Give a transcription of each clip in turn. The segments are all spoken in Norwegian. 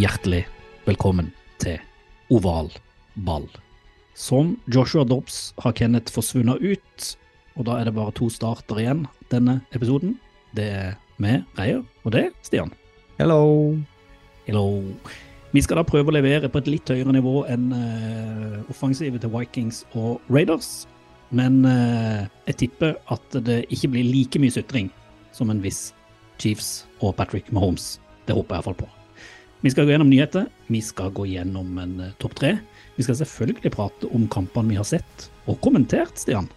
Hjertelig velkommen til Oval ball. Som Joshua Dobbs har Kenneth forsvunnet ut, og da er det bare to starter igjen denne episoden. Det er meg, Reier, og det er Stian. Hello. Hello. Vi skal da prøve å levere på et litt høyere nivå enn uh, offensivet til Vikings og Raiders, men uh, jeg tipper at det ikke blir like mye sutring som en viss Chiefs og Patrick Mahomes. Det håper jeg iallfall på. Vi skal gå gjennom nyheter, vi skal gå gjennom en uh, topp tre. Vi skal selvfølgelig prate om kampene vi har sett og kommentert, Stian.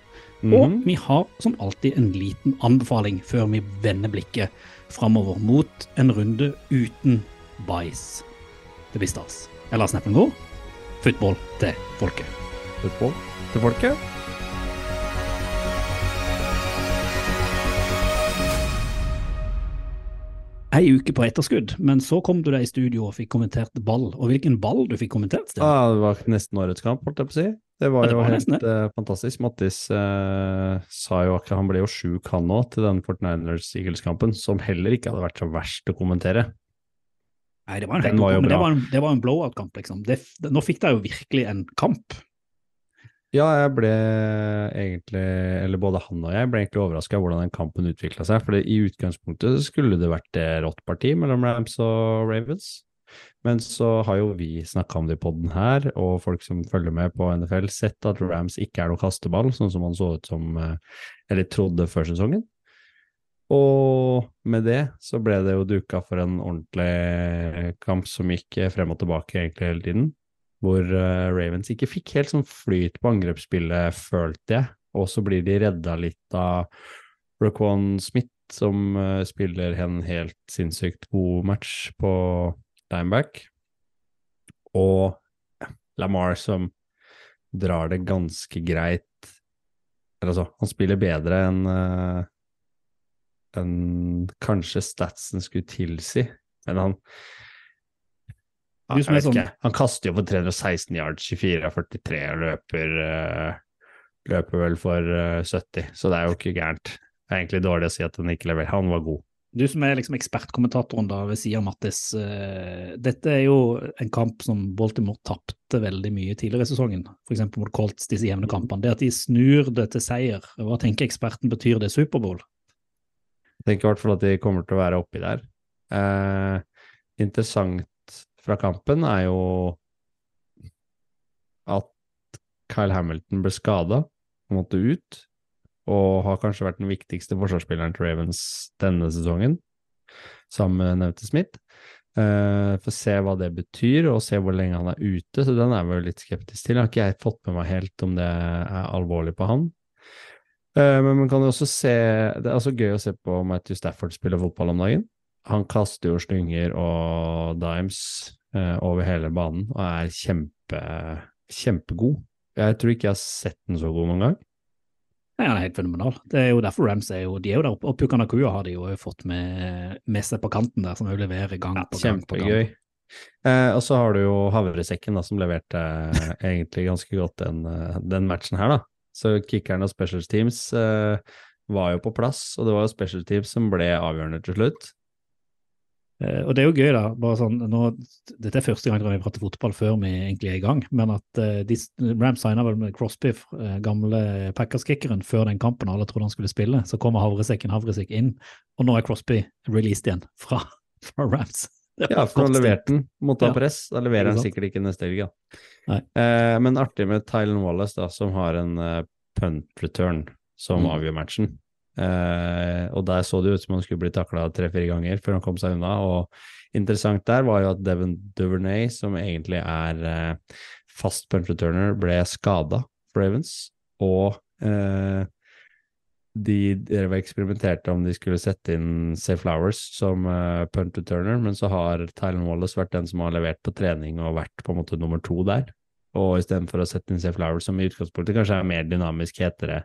Og vi har som alltid en liten anbefaling før vi vender blikket framover mot en runde uten bæsj. Det blir stas. Eller snappen går. Football til folket. Football til folket. Ei uke på etterskudd, men så kom du deg i studio og fikk kommentert ball. Og hvilken ball du fikk kommentert, Stian? Ah, det var nesten årets kamp, holdt jeg på å si. Det var Ja, det jo helt uh, fantastisk. Mattis uh, sa jo akkurat Han ble jo sjuk, han òg, til den Fortniners-Eagles-kampen, som heller ikke hadde vært så verst å kommentere. Nei, det var en, Den var jo ok, det var en, en blowout-kamp, liksom. Det, nå fikk de jo virkelig en kamp. Ja, jeg ble egentlig, eller både han og jeg ble egentlig overraska over hvordan den kampen utvikla seg. For i utgangspunktet skulle det vært rått parti mellom Rams og Ravens. Men så har jo vi snakka om det i poden her, og folk som følger med på NFL, sett at Rams ikke er noe kasteball, sånn som man så ut som, eh, eller trodde før sesongen. Og med det så ble det jo duka for en ordentlig kamp som gikk frem og tilbake egentlig hele tiden hvor eh, Ravens ikke fikk helt sånn flyt på angrepsspillet, følte jeg. Og så blir de redda litt av Roquan Smith, som eh, spiller en helt sinnssykt god match på lineback. Og Lamar, som drar det ganske greit altså, han spiller bedre enn eh, enn kanskje statsen skulle tilsi, men han Du som er sånn- Han kaster jo på 316 yards, 24 av 43 og løper, eh, løper vel for eh, 70, så det er jo ikke gærent. Det er egentlig dårlig å si at han ikke leverer. Han var god. Du som er liksom ekspertkommentatoren da ved siden av Mattis. eh, dette er jo en kamp som Baltimore tapte veldig mye tidligere i sesongen, f.eks. mot Colts, disse jevne kampene. Det at de snur det til seier, hva tenker eksperten betyr det Superbowl? Jeg tenker i hvert fall at de kommer til å være oppi der. Eh, interessant fra kampen er jo at Kyle Hamilton ble skada og måtte ut, og har kanskje vært den viktigste forsvarsspilleren til Ravens denne sesongen, sammen med nevnte Smith. Uh, Få se hva det betyr, og se hvor lenge han er ute, så den er vi litt skeptisk til. Har ikke jeg fått med meg helt om det er alvorlig på han. Uh, Men man kan jo også se Det er også gøy å se på Matthew Stafford spille fotball om dagen. Han kaster jo slynger og dimes eh, over hele banen og er kjempe, kjempegod. Jeg tror ikke jeg har sett den så god noen gang. Nei, Han er helt fenomenal. Det er jo derfor Rams er jo, de er jo der oppe. Og Puka Nakua har de jo fått med, med seg på kanten der, som jo leverer gang på gang. på gang. Kjempegøy. Eh, og så har du jo havresekken, da, som leverte eh, egentlig ganske godt den, eh, den matchen her, da. Så kickeren og special teams eh, var jo på plass, og det var jo special teams som ble avgjørende til slutt. Eh, og det er jo gøy, da. bare sånn, nå, Dette er første gang vi prater fotball før vi egentlig er i gang. Men at uh, de, Rams signa vel med Crosby, uh, gamle Packers-kickeren, før den kampen alle trodde han skulle spille. Så kommer havresekken havresekk inn, og nå er Crosby released igjen fra, fra Rams. Ja, for han leverte den, ha Ja. press. Da leverer han sikkert ikke neste helg. Eh, men artig med Tylen Wallace, da, som har en uh, punt return som Mm. avgjør matchen. Eh, og der så det ut som han skulle bli takla tre-fire ganger før han kom seg unna. Og interessant der var jo at Devon Duvernay, som egentlig er eh, fast punch returner, ble skada for Ravens. Og eh, de drev eksperimenterte om de skulle sette inn Say Flowers som uh, punt returner, men så har Tylen Wallace vært den som har levert på trening og vært på en måte nummer to der. Og istedenfor å sette inn Say Flowers, som i utgangspunktet kanskje er mer dynamisk, hetere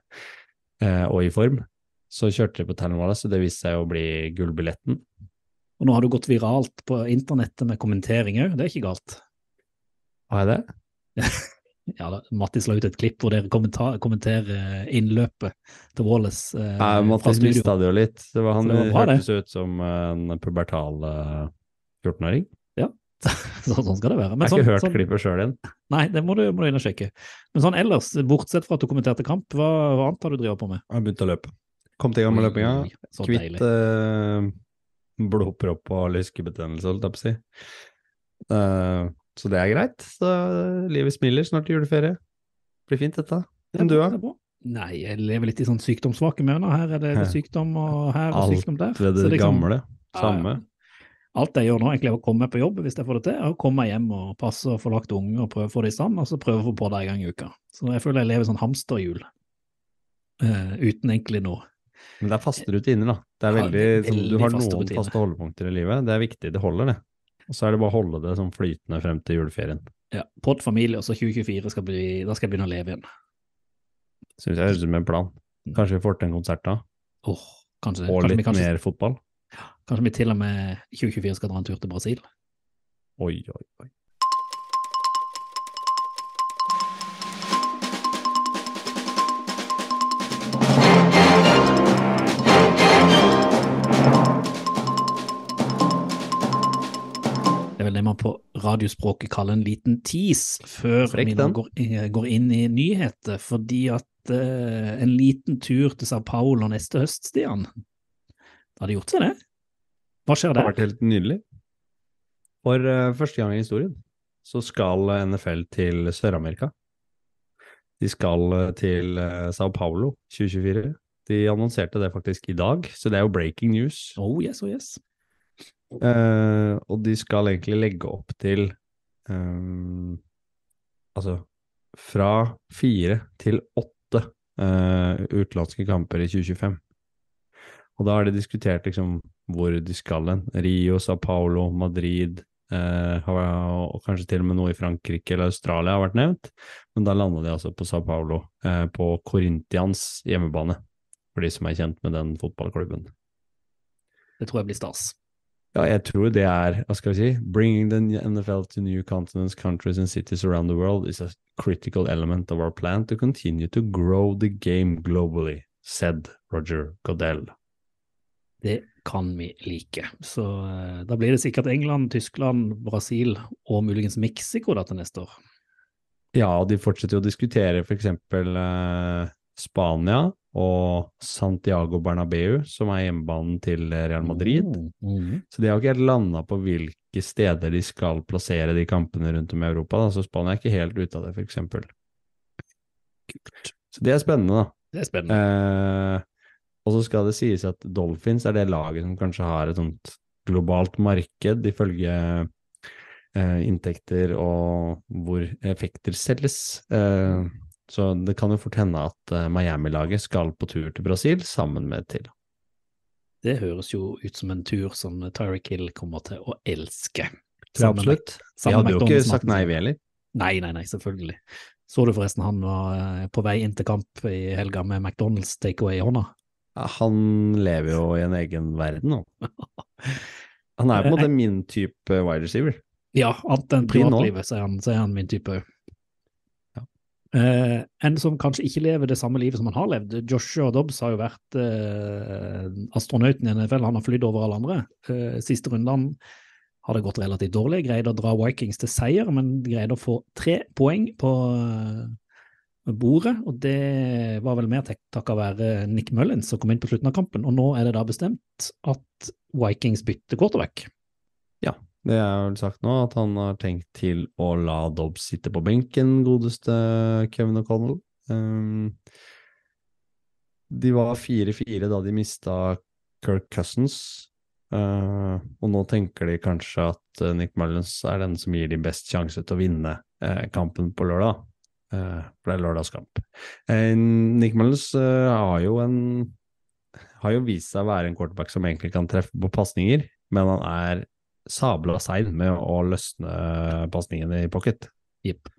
uh, og i form, så kjørte de på Wallace, og det viste seg å bli gullbilletten. Og nå har du gått viralt på internettet med kommenteringer, det er ikke galt. Har jeg det? Ja, da, Mattis la ut et klipp hvor dere kommenterer innløpet til Wallace. Eh, Nei, Mattis mista det jo litt. Det var, han Så det var bra, det. hørtes ut som en pubertal eh, 14-åring. Så, sånn skal det være. Jeg Men har sånn, ikke hørt sånn, klippet sjøl igjen. nei, det må du, må du inn og sjekke. Men sånn ellers, bortsett fra at du kommenterte kamp, hva, hva annet har du drevet på med? Jeg begynte å løpe. Kom til gang med løpinga. Kvitt eh, blodpropp og lyskebetennelse, holdt jeg på å si. Uh, så det er greit. Så livet smiler, snart juleferie. Blir fint, dette. Det er du, da? Nei, jeg lever litt i sånn sykdomssvake møner. Her er det Hæ. sykdom og her og Alt sykdom der. Ved det, det liksom- gamle. Samme. Alt jeg gjør nå, egentlig er å komme meg på jobb hvis jeg får det til, er å komme hjem og passe og få lagt unge og prøve å få det i stand, og så prøve å få på det en gang i uka. Så jeg føler jeg lever sånn hamsterhjul, uh, uten egentlig noe. Men det er faste rutiner, da. Det er Ja, veldig, sånn, du har faste noen rutiner. faste holdepunkter i livet. Det er viktig, det holder, det. Og så er det bare å holde det sånn flytende frem til juleferien. Ja, Pod familie, og så 2024 skal bli, da skal jeg begynne å leve igjen. Syns jeg høres ut som en plan. Kanskje vi får til en konsert da, Oh, kanskje, og kanskje, litt kanskje, mer fotball. kanskje vi til og med 2024 skal dra en tur til Brasil. Oi, oi, oi. Vel det man på radiospråket kaller en liten tease, før vi nå går, går inn i nyheter. Fordi at uh, en liten tur til Sao Paulo neste høst, Stian, det hadde gjort seg det. Hva skjer Det har vært helt nydelig. For uh, første gang i historien så skal NFL til Sør-Amerika. De skal eh, til uh, Sao Paulo 2024. De annonserte det faktisk i dag, så det er jo breaking news. Oh yes, oh yes. Eh, og de skal egentlig legge opp til um, Altså fra fire til åtte uh, utenlandske kamper i 2025. Og da har de diskutert liksom hvor de skal hen. Rio, Sao Paulo, Madrid, uh, og kanskje til og med noe i Frankrike eller Australia har vært nevnt. Men da landa de altså på Sao Paulo, på Corinthians hjemmebane. For de som er kjent med den fotballklubben. Det tror jeg blir stas. Ja, jeg tror det er, hva skal vi si, bringing the NFL to new continents, countries and cities around the world is a critical element of our plan to continue to grow the game globally, said Roger Godell. Det kan vi like. Så eh, da blir det sikkert England, Tyskland, Brasil og muligens Mexico da til neste år. Ja, de fortsetter jo å diskutere eksempel eh, Spania og Santiago Bernabeu, som er hjemmebanen til Real Madrid. Mm, mm. Så de har ikke helt landa på hvilke steder de skal plassere de kampene rundt om i Europa. Da. Så Spania er ikke helt ute av det, eksempel. Så det er spennende, da. Det er spennende. Eh, og så skal det sies at Dolphins er det laget som kanskje har et sånt globalt marked, ifølge eh, inntekter og hvor effekter selges. Eh, så det kan jo fort hende at eh, Miami-laget skal på tur til Brasil sammen med Tilla. Det høres jo ut som en tur som Tyreek Hill kommer til å elske. Sammen absolutt. Vi hadde jo ikke sagt nei, vi heller. Nei, nei, nei, selvfølgelig. Så du forresten han var eh, på vei inn til kamp i helga med McDonald's takeaway i hånda? Ja, han lever jo i en egen verden nå. Han er på en måte min type wide receiver. Ja, annet enn privatlivet, så er han, så er han min type òg. Ja. Eh, en som kanskje ikke lever det samme livet som han har levd. Joshua Dobbs har jo vært uh, astronauten i NFL, han har flydd over alle andre. Uh, siste rundene har det gått relativt dårlig, greide å dra Vikings til seier, men greide å få tre poeng på bordet, og det var vel mer takket være Nick Mullins som kom inn på slutten av kampen, og nå er det da bestemt at Vikings bytter quarterback. Det er vel sagt nå at han har tenkt til å la Dobbs sitte på benken, godeste Kevin O'Connell. Um, de var 4-4 da de mista Kirk Cousins, uh, og nå tenker de kanskje at uh, Nick Mullins er den som gir de best sjanse til å vinne uh, kampen på lørdag. Uh, for det er lørdagskamp. Nick Mullins uh, har jo en har jo vist seg å være en quarterback som egentlig kan treffe på pasninger, men han er sabla sein med å løsne pasningen i pocket. Yep.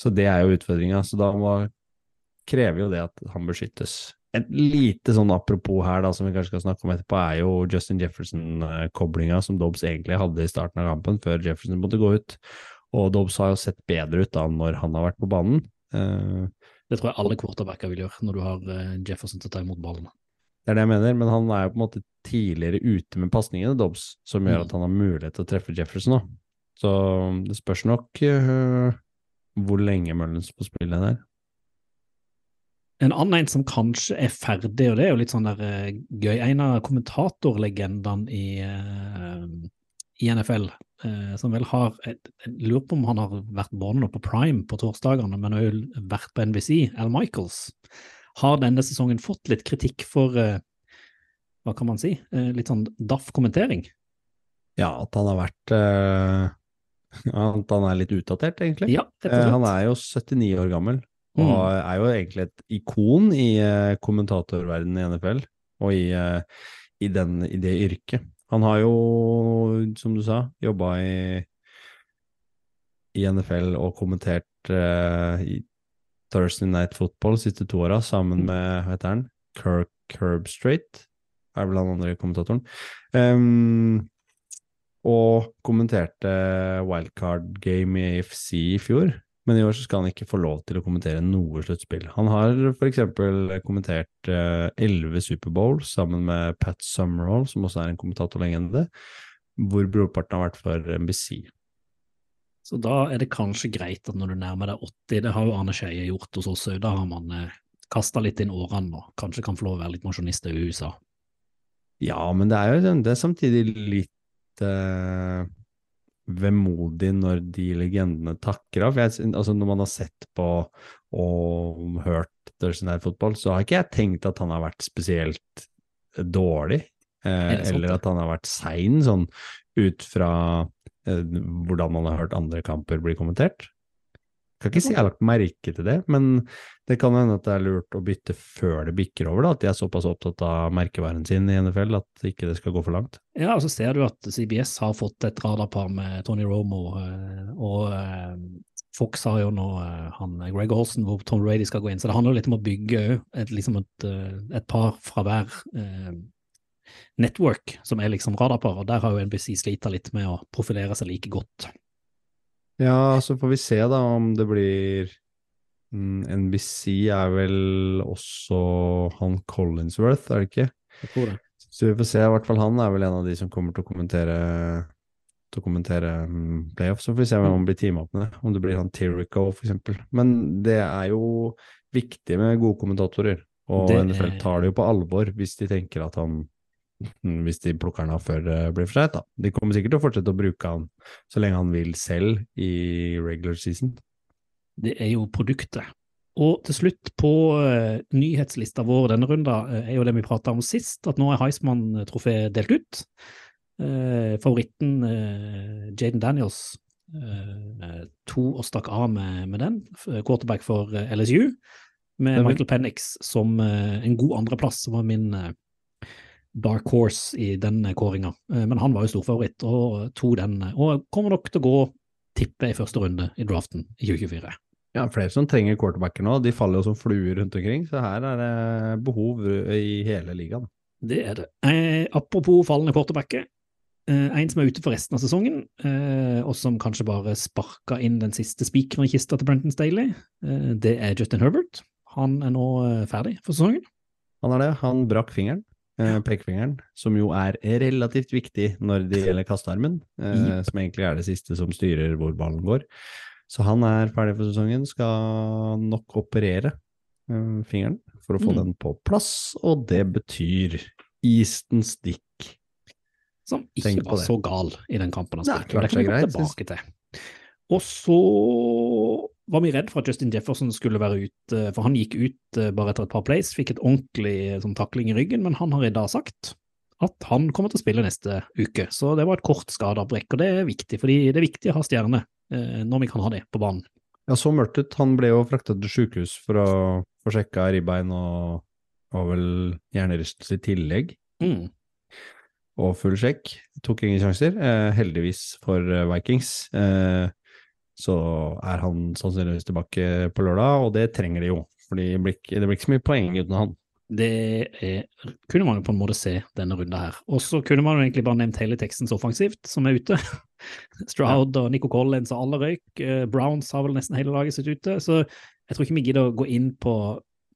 Så det er jo utfordringa. Så da må, krever jo det at han beskyttes. Et lite sånn apropos her, da, som vi kanskje skal snakke om etterpå, er jo Justin Jefferson-koblinga som Dobbs egentlig hadde i starten av kampen, før Jefferson måtte gå ut. Og Dobbs har jo sett bedre ut da når han har vært på banen. Uh, Det tror jeg alle quarterbacker vil gjøre når du har eh, Jefferson til å ta imot ballen. Det er det jeg mener, men han er jo på en måte tidligere ute med pasningene, Dobbs, som gjør Mm. at han har mulighet til å treffe Jefferson nå. Så det spørs nok uh, hvor lenge Mullins får spille der. En annen en som kanskje er ferdig, og det er jo litt sånn der uh, gøy, en av kommentatorlegendene i, uh, i NFL, som vel har Jeg jeg lurer på om han har vært både på Prime på torsdagene, men òg vært på NBC, Al Michaels, har denne sesongen fått litt kritikk for eh, hva kan man si, eh, litt sånn daff kommentering. Ja, at han har vært eh, At han er litt utdatert, egentlig. Ja, han er jo 79 år gammel, og Mm. er jo egentlig et ikon i kommentatorverdenen i NFL, og i, i, den, i det yrket. Han har jo, som du sa, jobba i, i NFL og kommentert uh, i Thursday Night Football de siste to åra, sammen med, hva heter han, Kirk Curbstreet, er vel han andre kommentatoren. Um, og kommenterte wildcard game i AFC i fjor. Men i år så skal han ikke få lov til å kommentere noe sluttspill. Han har f.eks. kommentert elleve Superbowl sammen med Pat Summerall, som også er en kommentatorlegende, hvor brorparten har vært for NBC. Så da er det kanskje greit at når du nærmer deg 80, det har jo Arne Skeie gjort hos oss òg, da har man eh, kasta litt inn årene og kanskje kan få lov å være litt mosjonist i USA. Ja, men det er jo det er samtidig litt eh, vemodig når de legendene takker av. Jeg, altså når man har sett på og hørt Thursday Night Football, så har ikke jeg tenkt at han har vært spesielt dårlig, eh, Er eller at han har vært sein, sånn ut fra hvordan man har hørt andre kamper bli kommentert. Kan ikke si jeg har lagt merke til det, men det kan hende at det er lurt å bytte før det bikker over, da, at de er såpass opptatt av merkevaren sin i NFL at ikke det skal gå for langt. Ja, og så ser du at CBS har fått et radarpar med Tony Romo, eh, og eh, Fox har jo nå eh, han Greg Olsen hvor Tom Brady skal gå inn, så det handler jo litt om å bygge et, liksom et, eh, et par fra hver eh, network som er liksom radarpar, og der har jo NBC slita litt med å profilere seg like godt. Ja, så får vi se da om det blir mm, NBC er vel også han Collinsworth, er det ikke? Jeg tror det. Så vi får se, i hvert fall han er vel en av de som kommer til å kommentere til å kommentere mm, playoff, så får vi se om han blir teama opp med det, om det blir han Tirico for eksempel. Men det er jo viktig med gode kommentatorer, og Det NFL tar det jo på alvor hvis de tenker at han hvis de plukker han av før det blir for seint. De kommer sikkert til å fortsette å bruke han så lenge han vil selv i regular season. Det er jo produktet. Og til slutt på uh, nyhetslista vår denne runden uh, er jo det vi prata om sist, at nå er Heisman-trofeet delt ut. Uh, favoritten Jaden Daniels eh, to og stakk av med, med den, quarterback for eh, LSU, med Michael Penix som eh, en god andreplass, som var min eh, dark horse i denne kåringa. Eh, men han var jo storfavoritt og tok den, eh, og kommer nok til å gå tippe i første runde i draften i 2024. Ja, flere som trenger quarterbacker nå. De faller jo som fluer rundt omkring, så her er det behov i hele ligaen. Det er det. Eh, apropos fallende quarterbacker. Eh, en som er ute for resten av sesongen, eh, og som kanskje bare sparka inn den siste spikeren i kista til Brenton Staley, eh, det er Justin Herbert. Han er nå ferdig for sesongen. Han er det. Han brakk fingeren, pekefingeren, som jo er relativt viktig når det gjelder kastearmen, eh, som egentlig er det siste som styrer hvor ballen går. Så han er ferdig for sesongen, skal nok operere eh, fingeren for å få Mm. den på plass, og det betyr Easton Stick. Som ikke Tenk var så gal i den kampen han spilte. Det kan vi tilbake til. Og så var vi redd for at Justin Jefferson skulle være ute, for han gikk ut eh, bare etter et par plays, fikk et ordentlig eh, sånn, takling i ryggen, men han har i dag sagt at han kommer til å spille neste uke. Så det var et kort skadeavbrekk, og det er viktig, fordi det er viktig å ha stjerne eh, når vi kan ha det på banen. Ja, så mørkt ut. Han ble jo frakta til sykehus for å få sjekka ribbein og var vel hjernerystelse i tillegg, Mm. og full sjekk. Tok ingen sjanser. Eh, heldigvis for Vikings. Eh, så er han sannsynligvis tilbake på lørdag, og det trenger de jo. Fordi det blir ikke, så mye poeng uten han. Det er, kunne man jo på en måte se denne runden her. Og så kunne man jo egentlig bare nevnt hele teksten så offensivt som er ute. Stroud og Nico Collins og alle røyk. Eh, Browns har vel nesten hele laget sitt ute. Så jeg tror ikke vi gidder å gå inn på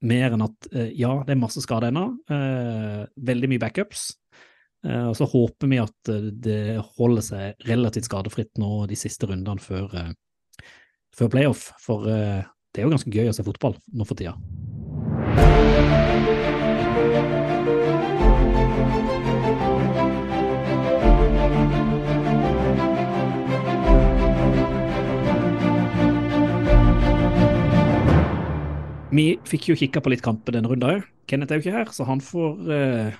mer enn at eh, ja, det er masse skader ennå. Eh, veldig mye backups. Og så håper vi at det holder seg relativt skadefritt nå de siste rundene før, før playoff. For eh, det er jo ganske gøy å se fotball nå for tida. Vi fikk jo kikka på litt kamper denne runden òg. Kenneth er jo ikke her, så han får, eh,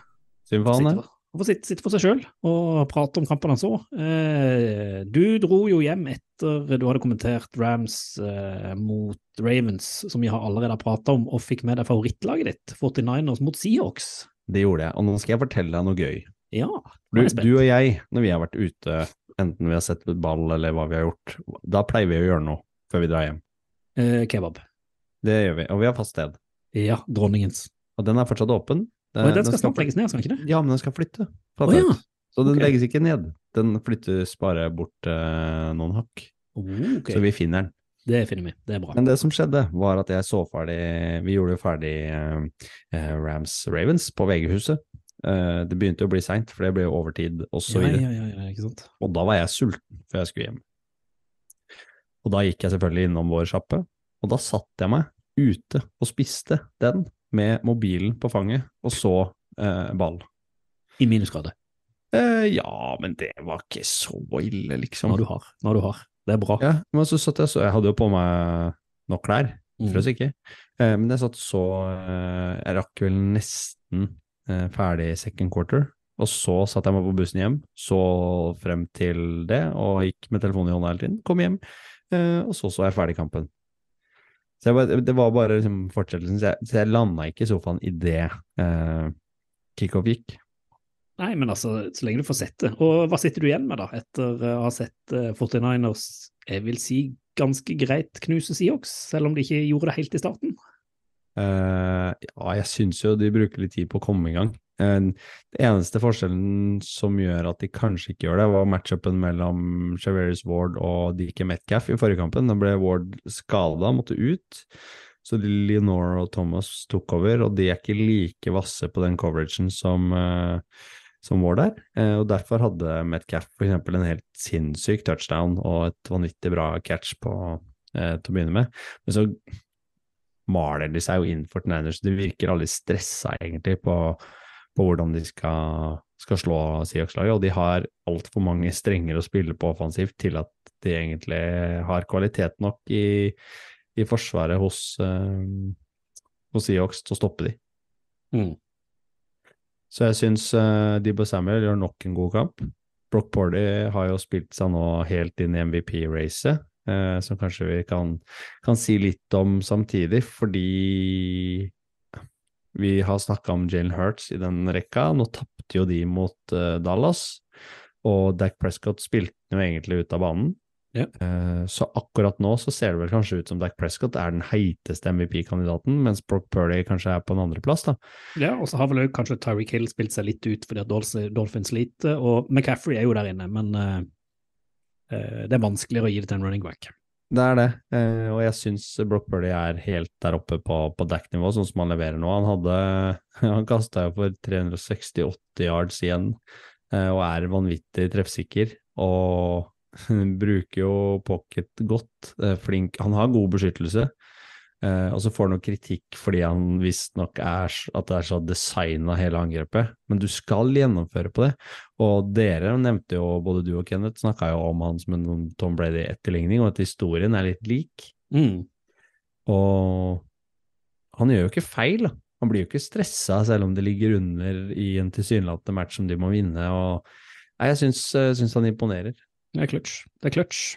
Synd for han, han får sitte, sitte for seg sjøl og prate om kampene han så. Eh, du dro jo hjem etter du hadde kommentert Rams eh, mot Ravens, som vi har allerede prata om, og fikk med deg favorittlaget ditt, 49ers mot Seahawks. Det gjorde jeg. Og nå skal jeg fortelle deg noe gøy. Ja, Du, du og jeg, når vi har vært ute, enten vi har sett et ball eller hva vi har gjort, da pleier vi å gjøre noe før vi drar hjem. Eh, kebab. Det gjør vi, og vi har fast sted. Ja, dronningens. Og den er fortsatt åpen. Og den skal snart legges ned, skal den ikke det? Ja, men den skal flytte. Oh, ja. Så den okay. legges ikke ned. Den flyttes bare bort eh, noen hakk. Oh, okay. Så vi finner den. Det finner vi. Det er bra. Men det som skjedde, var at jeg så ferdig Vi gjorde jo ferdig eh, eh, Rams Ravens på VG-huset. Eh, det begynte å bli seint, for det ble jo overtid og ja, ja, ja, ja. Og da var jeg sulten før jeg skulle hjem. Og da gikk jeg selvfølgelig innom vår sjappe, og da satte jeg meg ute og spiste den med mobilen på fanget, og så eh, ball. I minusgrader? Eh, ja, men det var ikke så ille, liksom. Når du har. Når du har. Det er bra. Ja, men så satt jeg så Jeg hadde jo på meg nok klær, Mm. frøs ikke. Eh, men jeg satt så eh, Jeg rakk vel nesten eh, ferdig second quarter. Og så satte jeg meg på bussen hjem, så frem til det, og gikk med telefonen i hånda hele tiden. Kom hjem, eh, og så så jeg ferdig kampen. Så bare- det var bare liksom fortsettelsen, så jeg, så jeg landa ikke i sofaen idet eh, kickoff gikk. Nei, men altså, så lenge du får sett det. Og hva sitter du igjen med, da, etter eh, å ha sett eh, 49ers, jeg vil si ganske greit knuse Seahawks, selv om de ikke gjorde det helt i starten? Uh, ja, jeg syns jo de bruker litt tid på å komme i gang. Eh, det eneste forskjellen som gjør at de kanskje ikke gjør det, var matchupen mellom Shaveris Ward og DK Metcalf i forrige kampen. Da ble Ward skada, måtte ut. Så Leonore og Thomas tok over, og de er ikke like vasse på den coveragen som, eh, som Ward er. Eh, og derfor hadde Metcalf eksempel en helt sinnssyk touchdown og et vanvittig bra catch på, eh, til å begynne med. Men så maler de seg jo inn for Niners. De virker aldri stressa egentlig på, på hvordan de skal, skal slå Seahawks-laget, og de har altfor mange strenger å spille på offensivt til at de egentlig har kvalitet nok i, i forsvaret hos, uh, hos Seahawks til å stoppe de. Mm. Så jeg syns uh, Debo Samuel gjør nok en god kamp. Brock Porty har jo spilt seg nå helt inn i MVP-racet, eh, som kanskje vi kan, kan si litt om samtidig, fordi vi har snakka om Jalen Hurts i den rekka. Nå tapte jo de mot uh, Dallas, og Dak Prescott spilte jo egentlig ut av banen. Ja. Uh, så akkurat nå så ser det vel kanskje ut som Dak Prescott er den heiteste MVP-kandidaten, mens Brock Purdy kanskje er på en andreplass, da. Ja, og så har vel kanskje Tyreek Hill spilt seg litt ut fordi at Dolphins, sliter, og McCaffrey er jo der inne, men uh, det er vanskeligere å gi det til en running back. Det er det, eh, og jeg syns Brock Purdy er helt der oppe på, på Dack-nivå, sånn som han leverer nå. Han hadde Han kasta jo for 368 yards igjen, eh, og er vanvittig treffsikker. Og bruker jo pocket godt, eh, flink Han har god beskyttelse. Eh, og så får han noe kritikk fordi han visstnok er at det er så designa hele angrepet, men du skal gjennomføre på det. Og dere nevnte jo, både du og Kenneth, snakka jo om han som en sånn Tom Brady-etterligning, og at historien er litt lik. Mm. Og han gjør jo ikke feil, da. Han blir jo ikke stressa selv om det ligger under i en tilsynelatende match som de må vinne. Og Nei, jeg syns, eh, syns han imponerer. Det er clutch. Det er clutch.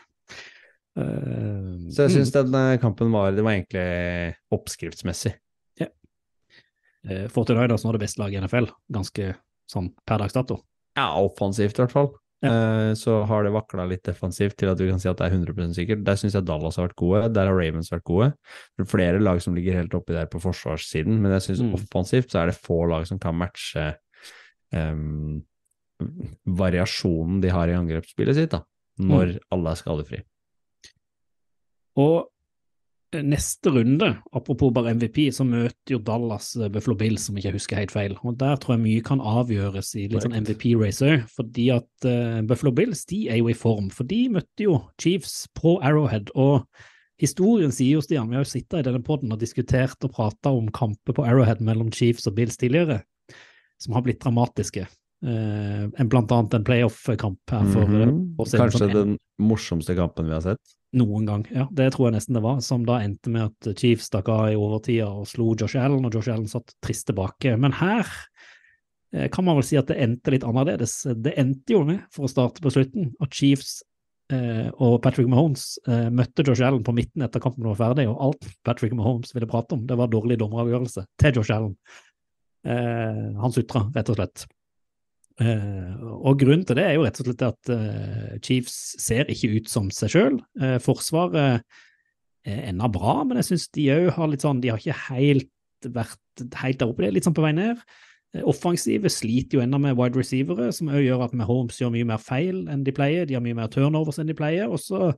Så jeg mm. syns den eh, kampen var, det var egentlig oppskriftsmessig. eh, 49ers nå det beste laget i NFL, ganske sånn per dags dato. Ja, offensivt i hvert fall. Ja. Eh, så har det vakla litt defensivt til at du kan si at det er 100% sikkert. Der syns jeg Dallas har vært gode, der har Ravens vært gode. Det er flere lag som ligger helt oppi der på forsvarssiden, men jeg syns Mm. offensivt så er det få lag som kan matche um, variasjonen de har i angrepsspillet sitt, da, når Mm. alle er skadefri. Og eh, neste runde, apropos bare MVP, så møter jo Dallas eh, Buffalo Bills, som ikke jeg husker helt feil. Og der tror jeg mye kan avgjøres i litt sånn MVP-racer, fordi at eh, Buffalo Bills de er jo i form. For de møtte jo Chiefs på Arrowhead, og historien sier jo, Stian, vi har jo sittet i denne podden og diskutert og prata om kamper på Arrowhead mellom Chiefs og Bills tidligere, som har blitt dramatiske. Eh, en- blant annet en playoff-kamp her for mm -hmm. Kanskje som den morsomste kampen vi har sett. Noen gang, ja. Det tror jeg nesten det var. Som da endte med at Chiefs stakk av i overtida og slo Josh Allen, og Josh Allen satt trist tilbake. Men her eh, kan man vel si at det endte litt annerledes. Det endte jo med, for å starte på slutten, at Chiefs eh, og Patrick Mahomes eh, møtte Josh Allen på midten etter kampen var ferdig, og alt Patrick Mahomes ville prate om, det var dårlig dommeravgjørelse til Josh Allen. Eh, han sutra, rett og slett. Eh, og grunnen til det er jo rett og slett at eh, Chiefs ser ikke ut som seg sjøl. forsvaret er ennå bra, men jeg syns de òg har litt sånn De har ikke helt vært helt der oppe, det er litt sånn på vei ned. Offensivet offensive sliter jo ennå med wide receivere, som òg gjør at Mahomes gjør mye mer feil enn de pleier. De har mye mer turnovers enn de pleier. Og så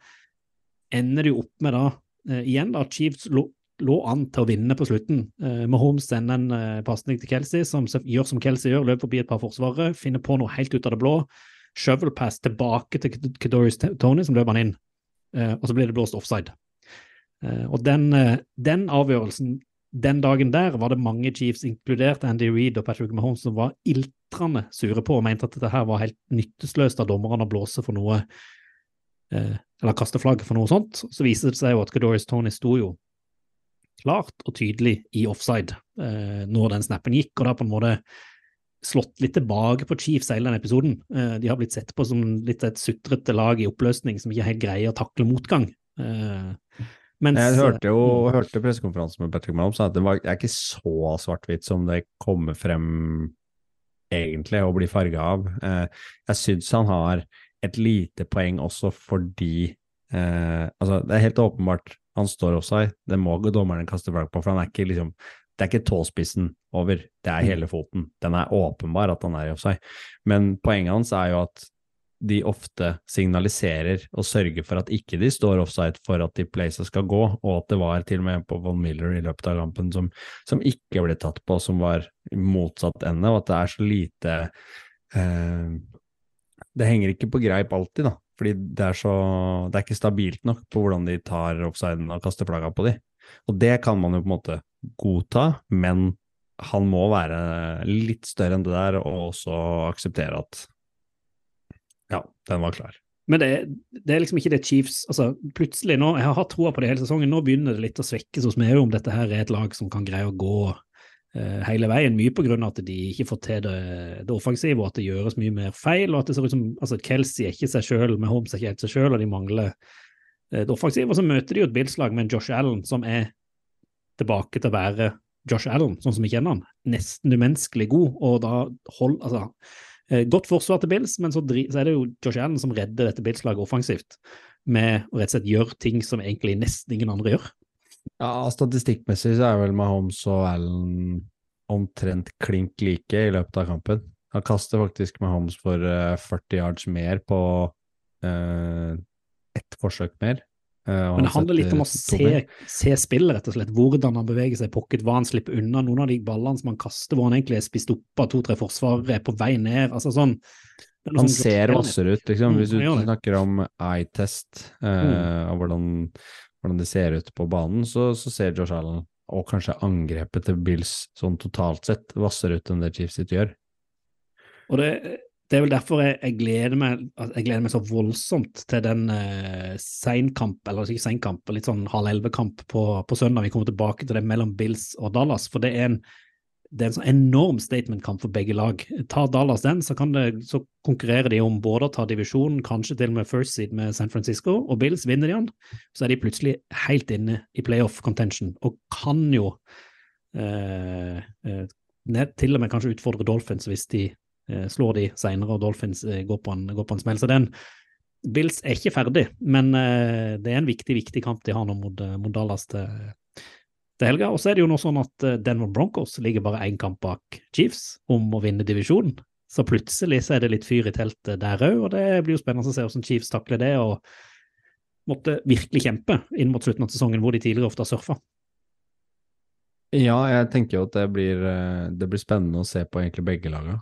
ender det jo opp med da, eh, igjen da, Chiefs lå, an til å vinne på slutten. Eh, Mahomes sender en eh, pasning til Kelsey, som gjør som Kelsey gjør, løper forbi et par forsvarere, finner på noe helt ut av det blå. Shovel pass tilbake til K- Tony, som løper han inn. Eh, og så blir det blåst offside. Eh, og den, eh, den avgjørelsen den dagen der var det mange Chiefs, inkludert Andy Reid og Patrick Mahomes, som var iltrende sure på og mente at dette her var helt nytteløst av dommerne å blåse for noe eh, Eller kaste flagget for noe sånt. Så viser det seg jo at Kadorius Tony sto jo klart og tydelig i offside eh, når den snappen gikk, og da på en måte slått litt tilbake på Chiefs hele den episoden. Eh, de har blitt sett på som litt et sutrete lag i oppløsning som ikke helt greier å takle motgang. Eh, mens, Jeg hørte jo Mm. hørte pressekonferansen med Patrick Mahomes, at det var, er ikke så svart-hvitt som det kommer frem egentlig å bli farga av. Eh, jeg syns han har et lite poeng også fordi eh, Altså, det er helt åpenbart han står offside, det må dommerne kaste flagg på, for han er ikke liksom det er ikke tåspissen over, det er hele foten. Den er åpenbar at han er i offside. Men poenget hans er jo at de ofte signaliserer og sørger for at ikke de står offside for at de places skal gå, og at det var til og med på Von Miller i løpet av kampen som, som ikke ble tatt på, som var motsatt ende, og at det er så lite eh, Det henger ikke på greip alltid, da, fordi det er så Det er ikke stabilt nok på hvordan de tar offsiden og kaster flagga på de. Og det kan man jo på en måte godta, men han må være litt større enn det der, og også akseptere at ja, den var klar. Men det, det er liksom ikke det Chiefs altså Plutselig nå, Jeg har hatt troa på det hele sesongen, nå begynner det litt å svekkes hos meg om dette her er et lag som kan greie å gå hele veien. Mye på grunn av at de ikke får til det, det offensive, og at det gjøres mye mer feil. og at det ser ut som, altså Kelsey er ikke seg sjøl, med Holmes er ikke helt seg sjøl, og de mangler eh, det offensive. Og så møter de jo et Bills-lag med en Josh Allen som er tilbake til å være Josh Allen, sånn som vi kjenner han. Nesten umenneskelig god, og da hold, altså, eh, Godt forsvar til Bills, men så, så er det jo Josh Allen som redder dette Bills-laget offensivt, med å rett og slett gjøre ting som egentlig nesten ingen andre gjør. Ja, statistikkmessig så er vel Mahomes og Allen omtrent klink like i løpet av kampen. Han kaster faktisk Mahomes for eh, 40 yards mer på uh, ett forsøk mer. Uh, Men det handler litt om å se, se spillet, rett og slett. Hvordan han beveger seg i pocket, hva han slipper unna. Noen av de ballene som han kaster, hvor han egentlig er spist opp av to-tre forsvarere, er på vei ned. altså sånn. Han sånn- ser vassere ut, liksom. Mm, Hvis du snakker om eye-test uh, Mm. og hvordan, hvordan det ser ut på banen, så, så ser Josh Allen, og kanskje angrepet til Bills sånn totalt sett, vasser ut enn det Chiefs sitt gjør. Og det, det er vel derfor jeg, jeg, gleder meg, altså, jeg gleder meg så voldsomt til den eh, seinkamp, eller ikke seinkamp, litt sånn halv elleve-kamp på, på søndag. Vi kommer tilbake til det mellom Bills og Dallas, for det er en, det er en sånn enorm statement-kamp for begge lag. Tar Dallas den, så, det, så konkurrerer de om både å ta divisjonen, kanskje til og med first seed med San Francisco, og Bills vinner de den, så er de plutselig helt inne i playoff contention, og kan jo Eh, eh, ned, til og med kanskje utfordre Dolphins hvis de eh, slår de senere og Dolphins eh, går, på en, går på en smell. Så den Bills er ikke ferdig, men eh, det er en viktig, viktig kamp de har nå mot, eh, mot Dallas til, til helga. Og så er det jo nå sånn at eh, Denver Broncos ligger bare én kamp bak Chiefs om å vinne divisjonen. Så plutselig så er det litt fyr i teltet der òg, og det blir jo spennende å se hvordan Chiefs takler det. og måtte virkelig kjempe inn mot slutten av sesongen, hvor de tidligere ofte har surfa. Ja, jeg tenker jo at det blir, eh, det blir spennende å se på egentlig begge lagene.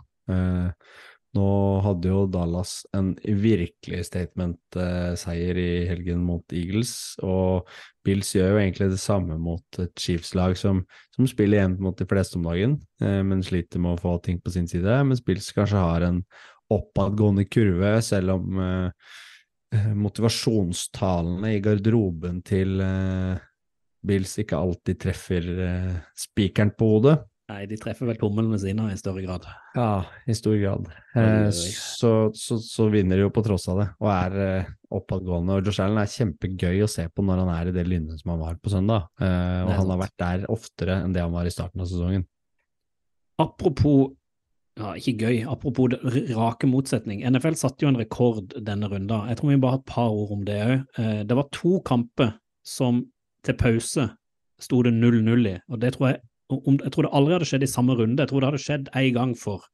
Eh, nå hadde jo Dallas en virkelig statement-seier i helgen mot Eagles, og Bills gjør jo egentlig det samme mot et Chiefs-lag som, som, spiller jevnt mot de fleste om dagen, eh, men sliter med å få ting på sin side, mens Bills kanskje har en oppadgående kurve, selv om motivasjonstalene i garderoben til eh, Bills ikke alltid treffer spikeren på hodet. Nei, de treffer vel tommelene sine i større grad. Ja, i stor grad. Eh, så, så, så, vinner de jo på tross av det, og er eh, oppadgående. Og Josh Allen er kjempegøy å se på når han er i det lynnet som han var på søndag. Eh, og han sant. har vært der oftere enn det han var i starten av sesongen. Apropos ja, ikke gøy. Apropos rake motsetning. NFL satte jo en rekord denne runda. Jeg tror vi bare har et par ord om det òg. Eh, det var to kamper som til pause sto det 0-0 i, og det tror jeg om, jeg tror det aldri hadde skjedd i samme runde. Jeg tror det hadde skjedd en gang for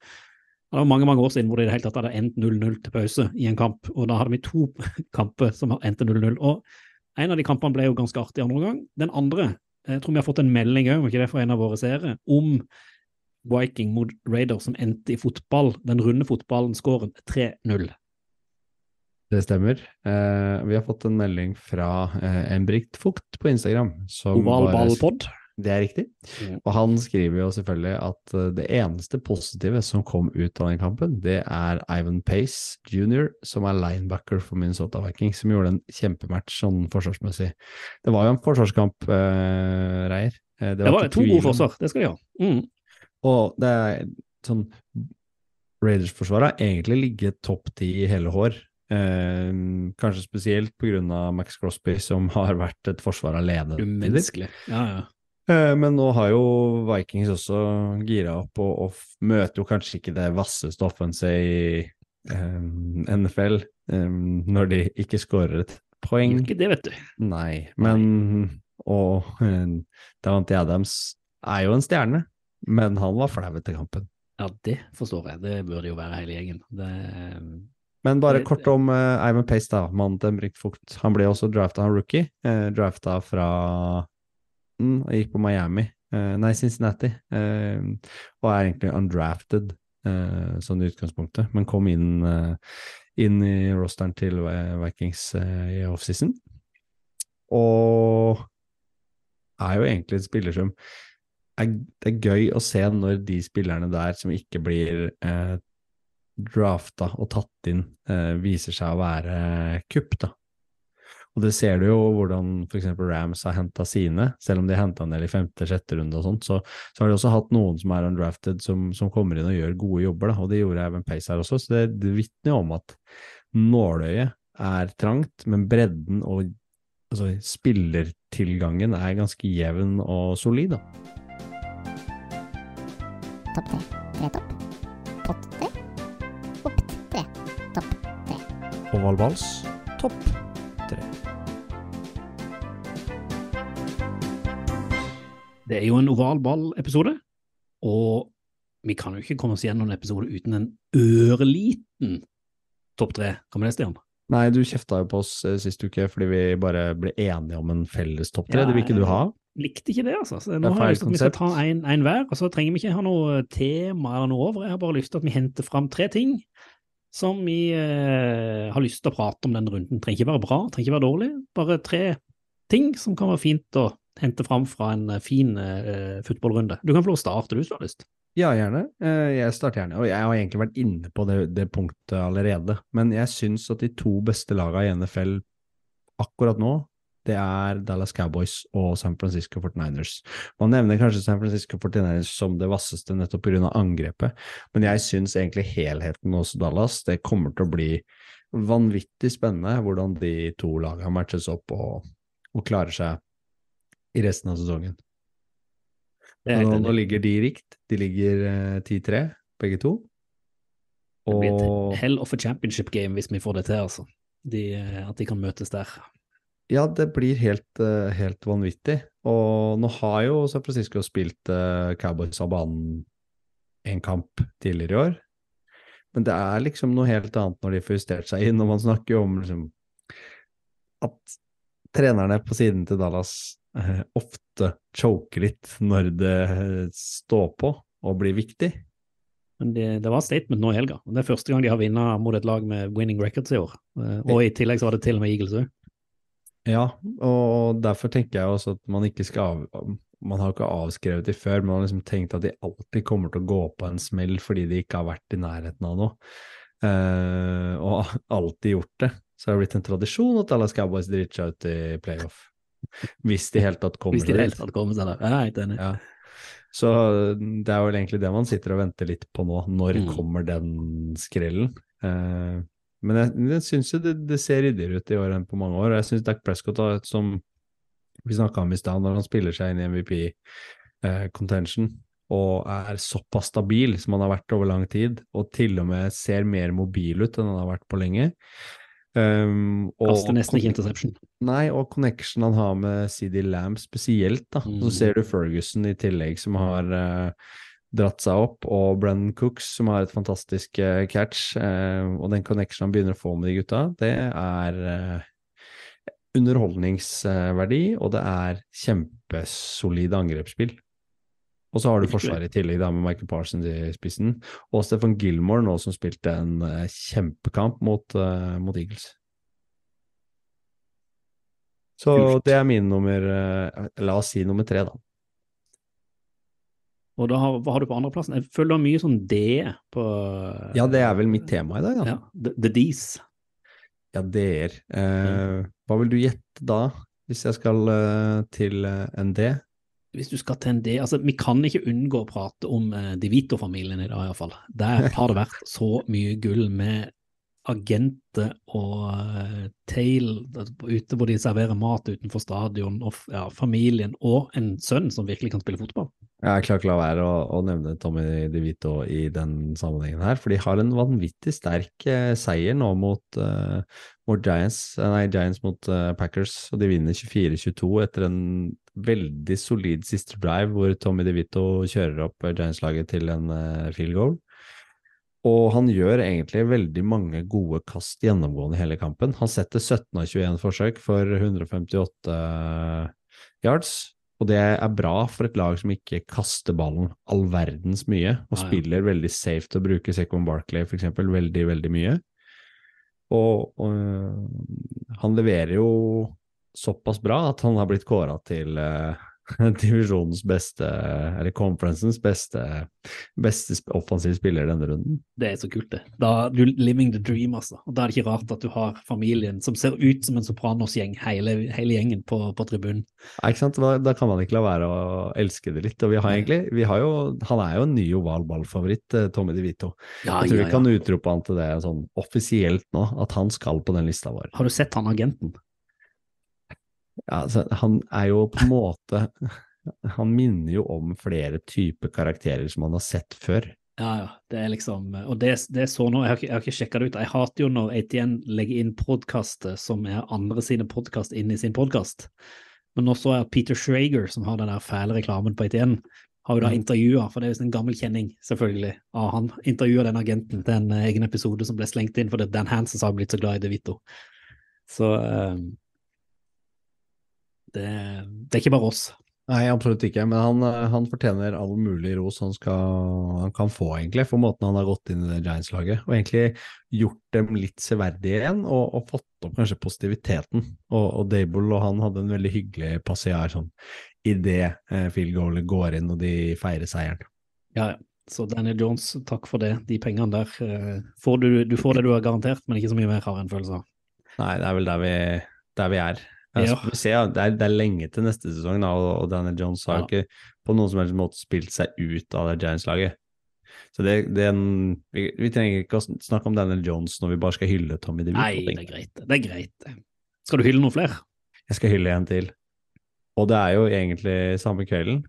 det var mange mange år siden hvor det i det hele tatt hadde endt 0-0 til pause i en kamp. og Da hadde vi to kamper som endte 0-0. og En av de kampene ble jo ganske artig andre gang. Den andre, jeg tror vi har fått en melding òg, ikke det fra en av våre seere, om Viking mot Raider som endte i fotball. Den runde fotballen skåren 3-0. Det stemmer. Eh, vi har fått en melding fra eh, Embrikt Fugt på Instagram. Ovalballpod. Det er riktig. Mm. Og han skriver jo selvfølgelig at uh, det eneste positive som kom ut av den kampen, det er Ivan Pace jr., som er linebacker for Minnesota Vikings, som gjorde en kjempematch sånn forsvarsmessig. Det var jo en forsvarskamp, uh, Reier. Uh, det var, det var to gode forsvar, det skal de ha. Mm. Og det er sånn Raiders-forsvaret har egentlig ligget topp ti i hele hår. Eh, kanskje spesielt pga. Max Crosby, som har vært et forsvar alene. Umenneskelig. Ja, ja. Eh, men nå har jo Vikings også gira opp, og, og møter jo kanskje ikke det vasseste offenset i um, NFL um, når de ikke skårer et poeng. Ikke det, vet du. Nei, men Og um, Davante Adams er jo en stjerne, men han var flau etter kampen. Ja, det forstår jeg. Det burde jo være hele gjengen. Det men bare kort om uh, Ivan Pace, da, mannen til Britt Fugt. Han ble også drafta, av rookie. Uh, drafta fra mm, Gikk på Miami, uh, nei, Cincinnati. Uh, og er egentlig undrafted, sånn i utgangspunktet, men kom inn, inn i rosteren til Vikings i offseason. Og er jo egentlig et spiller som er, det er gøy å se når de spillerne der som ikke blir eh, drafta og tatt inn eh, viser seg å være kupp, da. Og det ser du jo hvordan f.eks. Rams har henta sine, selv om de henta en del i femte-sjette runde og sånt, så, så, har de også hatt noen som er undrafted, som, som, kommer inn og gjør gode jobber, da, og det gjorde Evan Pace her også, så det, det vitner jo om at nåløyet er trangt, men bredden og altså, spillertilgangen er ganske jevn og solid, da. Topp tre. Tre topp. Topp tre. Topp tre. Topp Oval vals, topp Det er jo en oval ball-episode, og vi kan jo ikke komme oss gjennom en episode uten en ørliten topp tre. Hva med det, Stian? Nei, du kjefta jo på oss eh, sist uke fordi vi bare ble enige om en felles topp tre. Ja, det vil ikke du ha? Likte ikke det, altså. Så nå har jeg lyst til at vi skal ta en hver, og så trenger vi ikke ha noe tema eller noe over. Jeg har bare lyst til at vi henter fram tre ting som vi eh, har lyst til å prate om denne runden. Trenger ikke være bra, trenger ikke være dårlig. Bare tre ting som kan være fint å hente fram fra en eh, fin uh, fotballrunde. Du kan få lov å starte, du, hvis du har lyst. Ja, gjerne. Eh, jeg starter gjerne. Og jeg har egentlig vært inne på det, det punktet allerede. Men jeg syns at de to beste lagene i NFL akkurat nå, det er Dallas Cowboys og San Francisco 49ers. Man nevner kanskje San Francisco 49ers som det vasseste nettopp pga. angrepet, men jeg syns egentlig helheten hos Dallas det kommer til å bli vanvittig spennende hvordan de to lagene matches opp og, og klarer seg i resten av sesongen. Nå, nå ligger de rikt. De ligger eh, 10-3, begge to. Det blir et hell of a championship game hvis vi får det til, altså. De, eh, at de kan møtes der. ja, det blir helt, eh, helt vanvittig. Og nå har jo San Francisco spilt Cowboys av banen en kamp tidligere i år. Men det er liksom noe helt annet når de får justert seg inn, og man snakker jo om liksom at trenerne på siden til Dallas ofte choker litt når det står på og blir viktig. Men det, det var statement nå i helga. Det er første gang de har vunnet mot et lag med winning records i år. Eh, Og i tillegg så var det til og med Eagles òg. Ja, og derfor tenker jeg også at man ikke skal av, Man har ikke avskrevet de før, men man har liksom tenkt at de alltid kommer til å gå på en smell fordi de ikke har vært i nærheten av noe. Uh, og alltid gjort det. Så har det blitt en tradisjon at Dallas Cowboys driter seg ut i playoff. Hvis de i hele tatt kommer Hvis de i det hele tatt kommer seg der. Jeg er helt enig. Ja. Så det er vel egentlig det man sitter og venter litt på nå. Når Mm. kommer den skrellen? Eh, men jeg, jeg syns jo det, det ser ryddigere ut i år enn på mange år. Jeg syns Dac Prescott, har, som vi snakka om i stad, når han spiller seg inn i MVP-contention og er såpass stabil som han har vært over lang tid, og til og med ser mer mobil ut enn han har vært på lenge. Um, og- Kaster nesten ikke interception. Nei, og connection han har med CD Lamb spesielt, da. Mm. Så ser du Ferguson i tillegg, som har uh, dratt seg opp, og Brennan Cooks, som har et fantastisk uh, catch. Uh, og den connection han begynner å få med de gutta, det er underholdningsverdi, og det er kjempesolid angrepsspill. Og så har du forsvaret i tillegg, da, med Michael Parsons i spissen. Og Stefan Gilmore nå, som spilte en uh, kjempekamp mot, uh, mot Eagles. Så det er min nummer uh, La oss si nummer tre, da. Og da har, hva har du på andreplassen? Jeg føler du har mye sånn D på Ja, det er vel mitt tema i dag, da. ja, The, the D's. Ja, DR. Mm. hva vil du gjette da, hvis jeg skal til en D? Hvis du skal en altså Vi kan ikke unngå å prate om eh, De Vito-familien i dag, iallfall. Der har det vært så mye gull med agenter og uh, tail ute hvor de serverer mat utenfor stadion, og ja, familien, og en sønn som virkelig kan spille fotball. Jeg klarer ikke la være å, å nevne Tommy DeVito i den sammenhengen her, for de har en vanvittig sterk eh, seier nå mot, eh, Giants, eh, nei, Giants mot eh, Packers, og de vinner 24-22 etter en veldig solid siste drive hvor Tommy DeVito kjører opp eh, Giants-laget til en eh, field goal. Og han gjør egentlig veldig mange gode kast gjennomgående hele kampen. Han setter 17 av 21 forsøk for 158 yards, og det er bra for et lag som ikke kaster ballen all verdens mye, og Ja, ja. spiller veldig safe til å bruke Second Barkley eksempel veldig, veldig mye. Og, og øh, han leverer jo såpass bra at han har blitt kåra til øh, divisjonens beste, eller conferencens beste, beste offensive spiller denne runden. Det er så kult, det. Da, du living the dream, altså. Og da er det ikke rart at du har familien som ser ut som en Sopranos-gjeng, hele, hele gjengen på, på tribunen. Ja, ikke sant? Da, da kan man ikke la være å elske det litt. Og vi har egentlig, vi har jo, han er jo en ny oval ball-favoritt, eh, Tommy DeVito. Ja, Jeg tror ja, vi kan utrope han til det sånn offisielt nå, at han skal på den lista vår. Har du sett han agenten? Ja, altså, han er jo på en måte Han minner jo om flere typer karakterer som man har sett før. Ja, ja. Det er liksom Og det, det er så nå, jeg har ikke, jeg har ikke sjekka det ut. Jeg hater jo når ATN legger inn podkaster som er andre sine podkast inn i sin podkast. Men nå så jeg Peter Schrager, som har den der fæle reklamen på ATN, har jo da intervjua, for det er jo en gammel kjenning, selvfølgelig, av han. Intervjua den agenten til en eh, egen episode som ble slengt inn fordi Dan Hansen har blitt så glad i De Vito. Så eh, det, det er ikke bare oss. Nei, absolutt ikke, men han, eh, han fortjener all mulig ros han, skal, han kan få, egentlig, for måten han har gått inn i det Giants-laget, og egentlig gjort dem litt severdige igjen, og, og fått opp kanskje positiviteten. Og, og Dable og han hadde en veldig hyggelig passiar sånn idet eh, field goalet går inn og de feirer seieren. Ja, ja. Så Daniel Jones, takk for det. De pengene der eh, får du, du får det du har garantert, men ikke så mye mer, har jeg en følelse av. Nei, det er vel der vi, der vi er. Ja, se, ja. det, er, det er lenge til neste sesong, da, og, og Daniel Jones har Ja. ikke på noen som helst måte spilt seg ut av det Giants-laget. Så det, det en, vi, vi trenger ikke å snakke om Daniel Jones når vi bare skal hylle Tommy DeVito. Nei, det er greit. Det er greit. Skal du hylle noen flere? Jeg skal hylle en til. Og det er jo egentlig samme kvelden.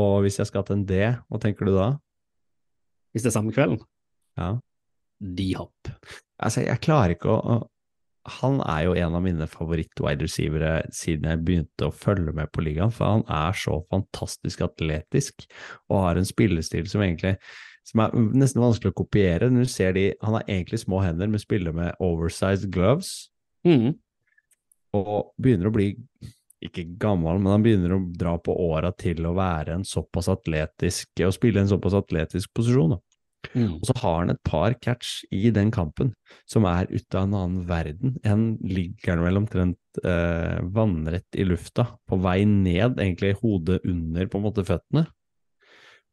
Og hvis jeg skal til en D, hva tenker du da? Hvis det er samme kvelden. Ja. De hopp. Altså, jeg klarer ikke å å- Han er jo en av mine favoritt-wide receivere siden jeg begynte å følge med på ligaen, for han er så fantastisk atletisk og har en spillestil som egentlig som er nesten vanskelig å kopiere. Du ser de, Han har egentlig små hender, men spiller med oversized gloves. Mm. og begynner å bli ikke gammel, men han begynner å dra på åra til å være en såpass atletisk og spille en såpass atletisk posisjon. Da. Mm. Og så har han et par catch i den kampen som er ute av en annen verden. En ligger han vel omtrent eh, vannrett i lufta, på vei ned, egentlig hodet under på en måte føttene.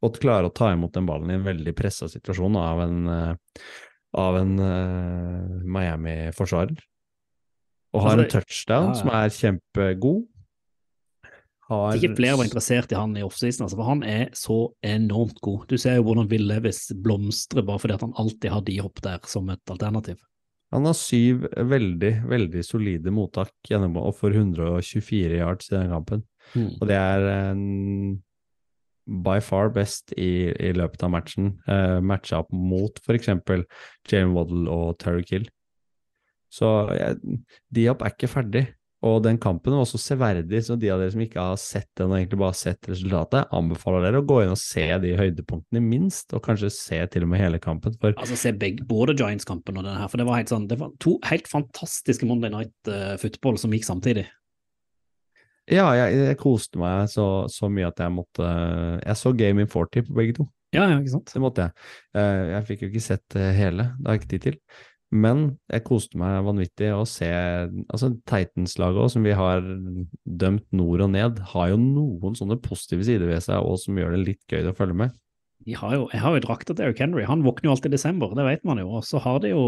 Og klarer å ta imot den ballen i en veldig pressa situasjon av en, eh, av en eh, Miami-forsvarer. Og har Altså, en touchdown som er kjempegod. Har Hvis ikke flere var interessert i han i offseason, altså, for han er så enormt god. Du ser jo hvordan Will Levis blomstrer bare fordi at han alltid har D-hopp der som et alternativ. Han har syv veldig, veldig solide mottak gjennom og for 124 yards i den kampen. Mm. Og det er en by far best i, i løpet av matchen, Uh, matcha opp mot f.eks. Jane Waddle og Terry Kill. Så jeg, Diop er ikke ferdig, og den kampen var så severdig, så de av dere som ikke har sett den og egentlig bare sett resultatet, anbefaler dere å gå inn og se de høydepunktene minst, og kanskje se til og med hele kampen. For Altså Se begge, både Giants-kampen og denne her, for det var helt sånn, det var to helt fantastiske Monday Night uh, football som gikk samtidig. ja, jeg, jeg koste meg så, så mye at jeg måtte Jeg så Game in 40 på begge to. Ja, ja, ikke sant? Det måtte jeg. Eh, Jeg fikk jo ikke sett hele, det har jeg ikke tid til. Men jeg koste meg vanvittig å se altså Titans-laget òg, som vi har dømt nord og ned, har jo noen sånne positive sider ved seg og som gjør det litt gøy å følge med. De har jo, jeg har jo drakta til Eric Henry, han våkner jo alltid i desember, det vet man jo. Og så har de jo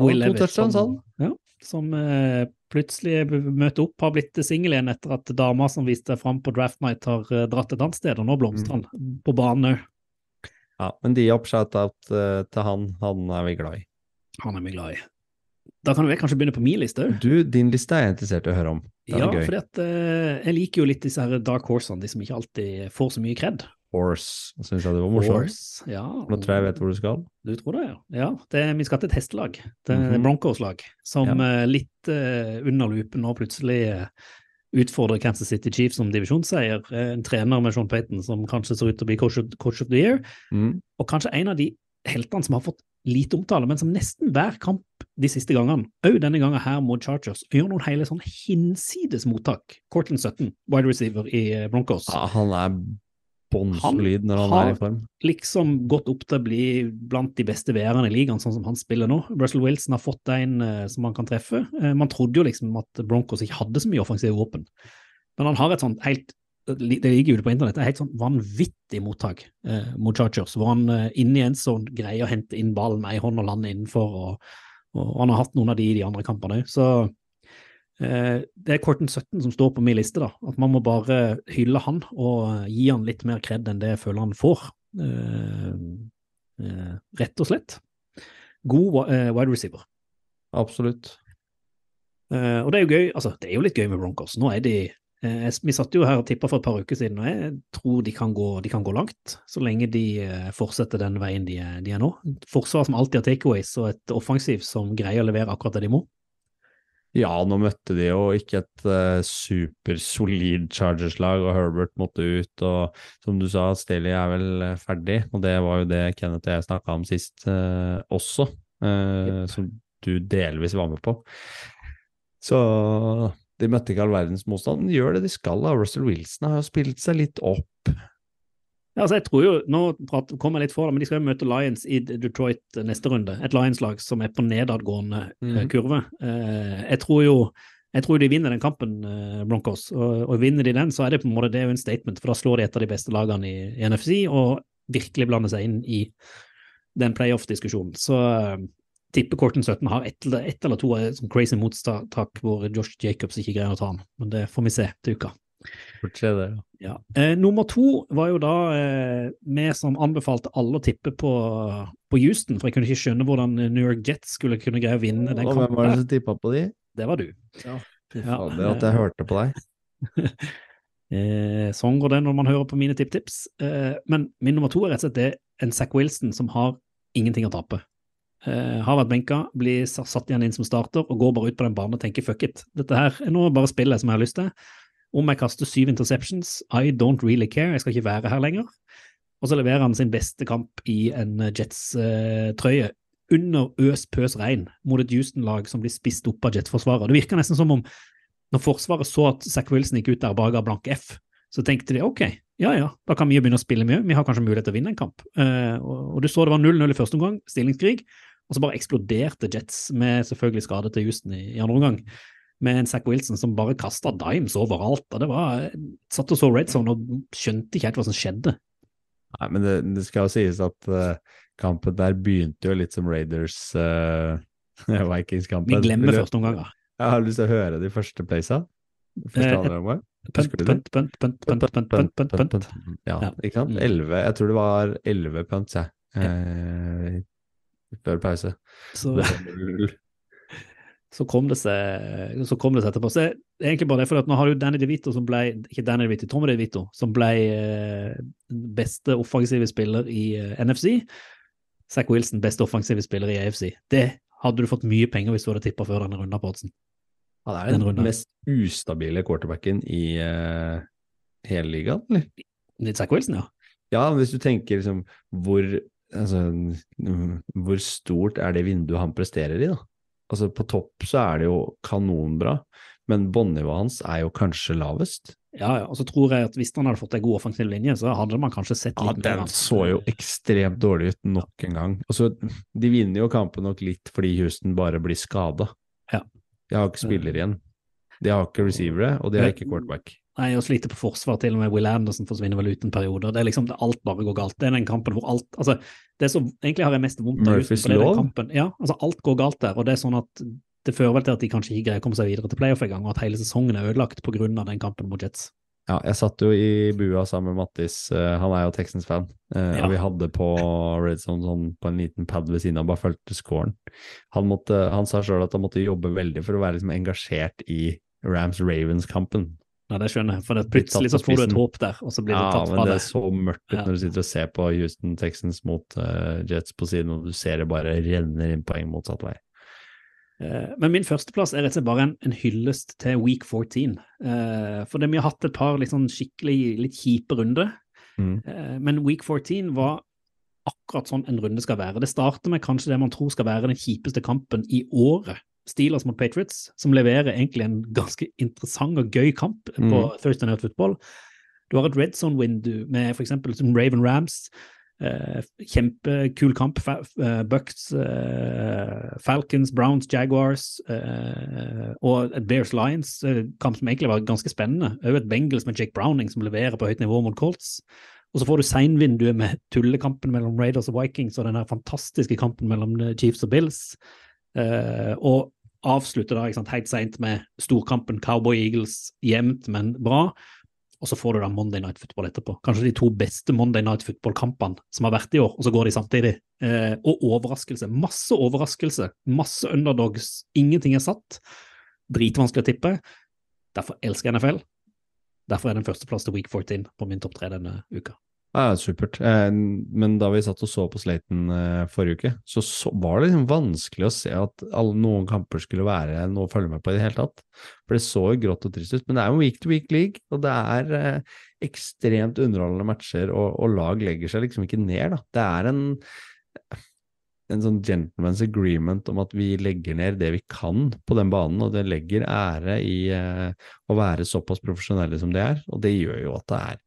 Will Levis som, ja, som eh, plutselig møter opp, har blitt singel igjen etter at dama som viste seg fram på draft night har eh, dratt et annet sted, og nå blomstrer han på banen òg. Ja, men de opp shout-out eh, til han, han er vi glad i. Han er vi glad i. Da kan vi kanskje begynne på min liste òg. Du, din liste er jeg interessert i å høre om. Det Ja, at eh, jeg liker jo litt disse her dark horsene, de som ikke alltid får så mye kred. Horse, syns jeg det var morsomt. Ja. Nå tror jeg jeg vet hvor du skal. Du tror det, ja. ja det, vi skal til et hestelag. Det er -hmm. Broncos-lag. Som Ja. eh, litt uh, under lupen nå plutselig uh, utfordrer Kansas City Chiefs som divisjonsseier. En trener med Sean Payton som kanskje ser ut til å bli coach of, coach of the year. Mm. Og kanskje en av de heltene som har fått lite omtale, men som nesten hver kamp de siste gangene, òg denne gangen her mot Chargers, gjør noen hele sånn hinsides mottak. Cortland 17, wide receiver i eh, Broncos. Ja, han er bånnsolid når han han er i form. Han har liksom gått opp til å bli blant de beste VR-ene i ligaen, sånn som han spiller nå. Russell Wilson har fått en uh, som han kan treffe. Uh, man trodde jo liksom at Broncos ikke hadde så mye offensive våpen, men han har et sånt helt det ligger ute på internett, er helt sånn vanvittig mottak eh, mot Chargers, hvor han eh, inni en sånn greier å hente inn ballen med ei hånd og lande innenfor, og, og han har hatt noen av de i de andre kampene òg. Så eh, det er Corton 17 som står på min liste, da. At man må bare hylle han og gi han litt mer kred enn det jeg føler han får. Eh, eh, rett og slett. God eh, wide receiver. Absolutt. Eh, og det er jo gøy, altså det er jo litt gøy med Broncos. Nå er de eh, Vi satt jo her og tippa for et par uker siden, og jeg tror de kan gå, de kan gå langt. Så lenge de eh, fortsetter den veien de, er- de er nå. Et forsvar som alltid har takeaways, og et offensiv som greier å levere akkurat det de må. Ja, nå møtte de jo ikke et uh, supersolid Chargers-lag, og Herbert måtte ut. Og som du sa, Staley er vel eh, ferdig, og det var jo det Kenneth og jeg snakka om sist uh, også, eh, som du delvis var med på. Så de møtte ikke all verdens motstand. De gjør det de skal. da. Russell Wilson har jo spilt seg litt opp. Ja, altså jeg tror jo, Nå kommer kom jeg litt for det, men de skal jo møte Lions i Detroit neste runde. Et Lions-lag som er på nedadgående Mhm. kurve. Eh, jeg tror jo jeg tror de vinner den kampen, eh, Broncos. Og, og vinner de den, så er det på en måte det er jo en statement, for da slår de et av de beste lagene i, i NFC og virkelig blander seg inn i den playoff-diskusjonen. Så tipper Corton 17 har ett eller, et eller to som sånn crazy mottak hvor Josh Jacobs ikke greier å ta han. Men det får vi se til uka. Det. ja. Ja. Eh, nummer to var jo da eh, vi som anbefalte alle å tippe på, på Houston, for jeg kunne ikke skjønne hvordan New York Jets skulle kunne greie å vinne den Og hvem var det som tippa på de? Det var du. Fy Ja, fader, at jeg hørte på deg. Eh, sånn går det når man hører på mine tipptips. Eh, men min nummer to er rett og slett det en Zack Wilson som har ingenting å tape. Eh, har vært benka, blir satt igjen inn som starter og går bare ut på den banen og tenker fuck it. Dette her er nå bare spillet som jeg har lyst til. Om jeg kaster syv interceptions, I don't really care, jeg skal ikke være her lenger. Og så leverer han sin beste kamp i en Jets-trøye under øs pøs regn mot et Houston-lag som blir spist opp av Jets-forsvaret. Det virker nesten som om når Forsvaret så at Zack Wilson gikk ut der bare ga blank F, så tenkte de ok, ja ja, da kan vi jo begynne å spille mye, vi har kanskje mulighet til å vinne en kamp. Eh, og, og du så det var 0-0 i første omgang, stillingskrig, og så bare eksploderte Jets med selvfølgelig skade til Houston i, i andre omgang. Med en Zack Wilson som bare kasta dimes overalt. og det var, Satt og så Red Zone og skjønte ikke helt hva som skjedde. Nei, men det, det skal jo sies at uh, kampen der begynte jo litt som Raiders uh, Vikings-kampen. Vi glemmer første omgang. da. Jeg har lyst til å høre de første playsa. Første Eh. Punt, punt, punt, punt, punt, punt, punt, punt, punt. Ja, ikke sant? Mm. 11, jeg tror det var 11 punts, jeg. Eh, før pause. Så, Det var 0-0. så, kom det seg, så kom det seg etterpå. Så det egentlig bare det, for at nå har du Danny DeVito som ble Ikke Danny DeVito, Tommy DeVito, som ble eh, beste offensive spiller i eh, NFC. Zack Wilson, beste offensive spiller i AFC. Det hadde du fått mye penger hvis du hadde tippa før denne runden på oddsen. Han er Den den mest ustabile quarterbacken i uh, hele ligaen, eller? Zack Wilson, ja. Ja, hvis du tenker liksom hvor altså, Hvor stort er det vinduet han presterer i, da? Altså, på topp så er det jo kanonbra, men båndnivået hans er jo kanskje lavest. Ja, ja. Og så tror jeg at hvis han hadde fått en god offensiv linje, så hadde man kanskje sett Ja, litt mer den så jo ekstremt dårlig ut nok en gang. Og så, de vinner jo kampen nok litt fordi Houston bare blir skada. Ja. De har ikke spillere igjen. De har ikke receivere, og de har ikke quarterback. Nei, og sliter på forsvar. Til og med Will Anderson forsvinner vel ut en periode. Det er liksom, det, alt bare går galt. Det er den kampen hvor alt altså, det som Egentlig har jeg mest vondt av Houston, for det er den kampen. Ja, altså alt går galt der. Og det er sånn at det fører vel til at de kanskje ikke greier å komme seg videre til playoff engang, og at hele sesongen er ødelagt pga. den kampen mot Jets. Ja, jeg satt jo i bua sammen med Mattis, eh, han er jo Texans-fan, eh, Ja. og vi hadde på Red Zone sånn på en liten pad ved siden av, bare fulgte scoren. Han, måtte, han sa sjøl at han måtte jobbe veldig for å være liksom engasjert i Rams-Ravens-kampen. Ja, det skjønner jeg, for det, plutselig så får du et håp der, og så blir det Ja, tatt men fra det deg. er så mørkt ut Ja. når du sitter og ser på Houston Texans mot uh, Jets på siden, og du ser det bare renner inn poeng motsatt vei. Eh, Men min førsteplass er rett og slett bare en, en hyllest til Week 14. Uh, For det vi har hatt et par litt sånn skikkelig litt kjipe runder. Mm. Eh, Men Week 14 var akkurat sånn en runde skal være. Det starter med kanskje det man tror skal være den kjipeste kampen i året. Steelers mot Patriots, som leverer egentlig en ganske interessant og gøy kamp på Mm. Thursday Night Football. Du har et red zone-vindu med f.eks. Raven Rams. Eh, kjempekul kamp. Eh, Bucks, eh, Falcons, Browns, Jaguars eh, og Bears Lions. eh, kamp som egentlig var ganske spennende. Også et Bengals med Jake Browning som leverer på høyt nivå mot Colts. Og så får du seinvinduet med tullekampen mellom Raiders og Vikings og den her fantastiske kampen mellom eh, Chiefs og Bills. Eh, og avslutter da sant, helt seint med storkampen Cowboy Eagles jevnt, men bra. Og så får du da Monday Night Football etterpå. Kanskje de to beste Monday Night Football-kampene som har vært i år, og så går de samtidig. Eh, og overraskelse. Masse overraskelse. Masse underdogs. Ingenting er satt. Dritvanskelig å tippe. Derfor elsker jeg NFL. Derfor er den førsteplass til Week 14 på min topp tre denne uka. Ja, supert. Eh, men da vi satt og så på Slaten eh, forrige uke, så, var det liksom vanskelig å se at alle, noen kamper skulle være noe å følge med på i det hele tatt. For det så jo grått og trist ut. Men det er jo week-to-week-league, og det er eh, ekstremt underholdende matcher, og, og lag legger seg liksom ikke ned, da. Det er en en sånn gentleman's agreement om at vi legger ned det vi kan på den banen, og det legger ære i å være såpass profesjonelle som det er, og det gjør jo at det er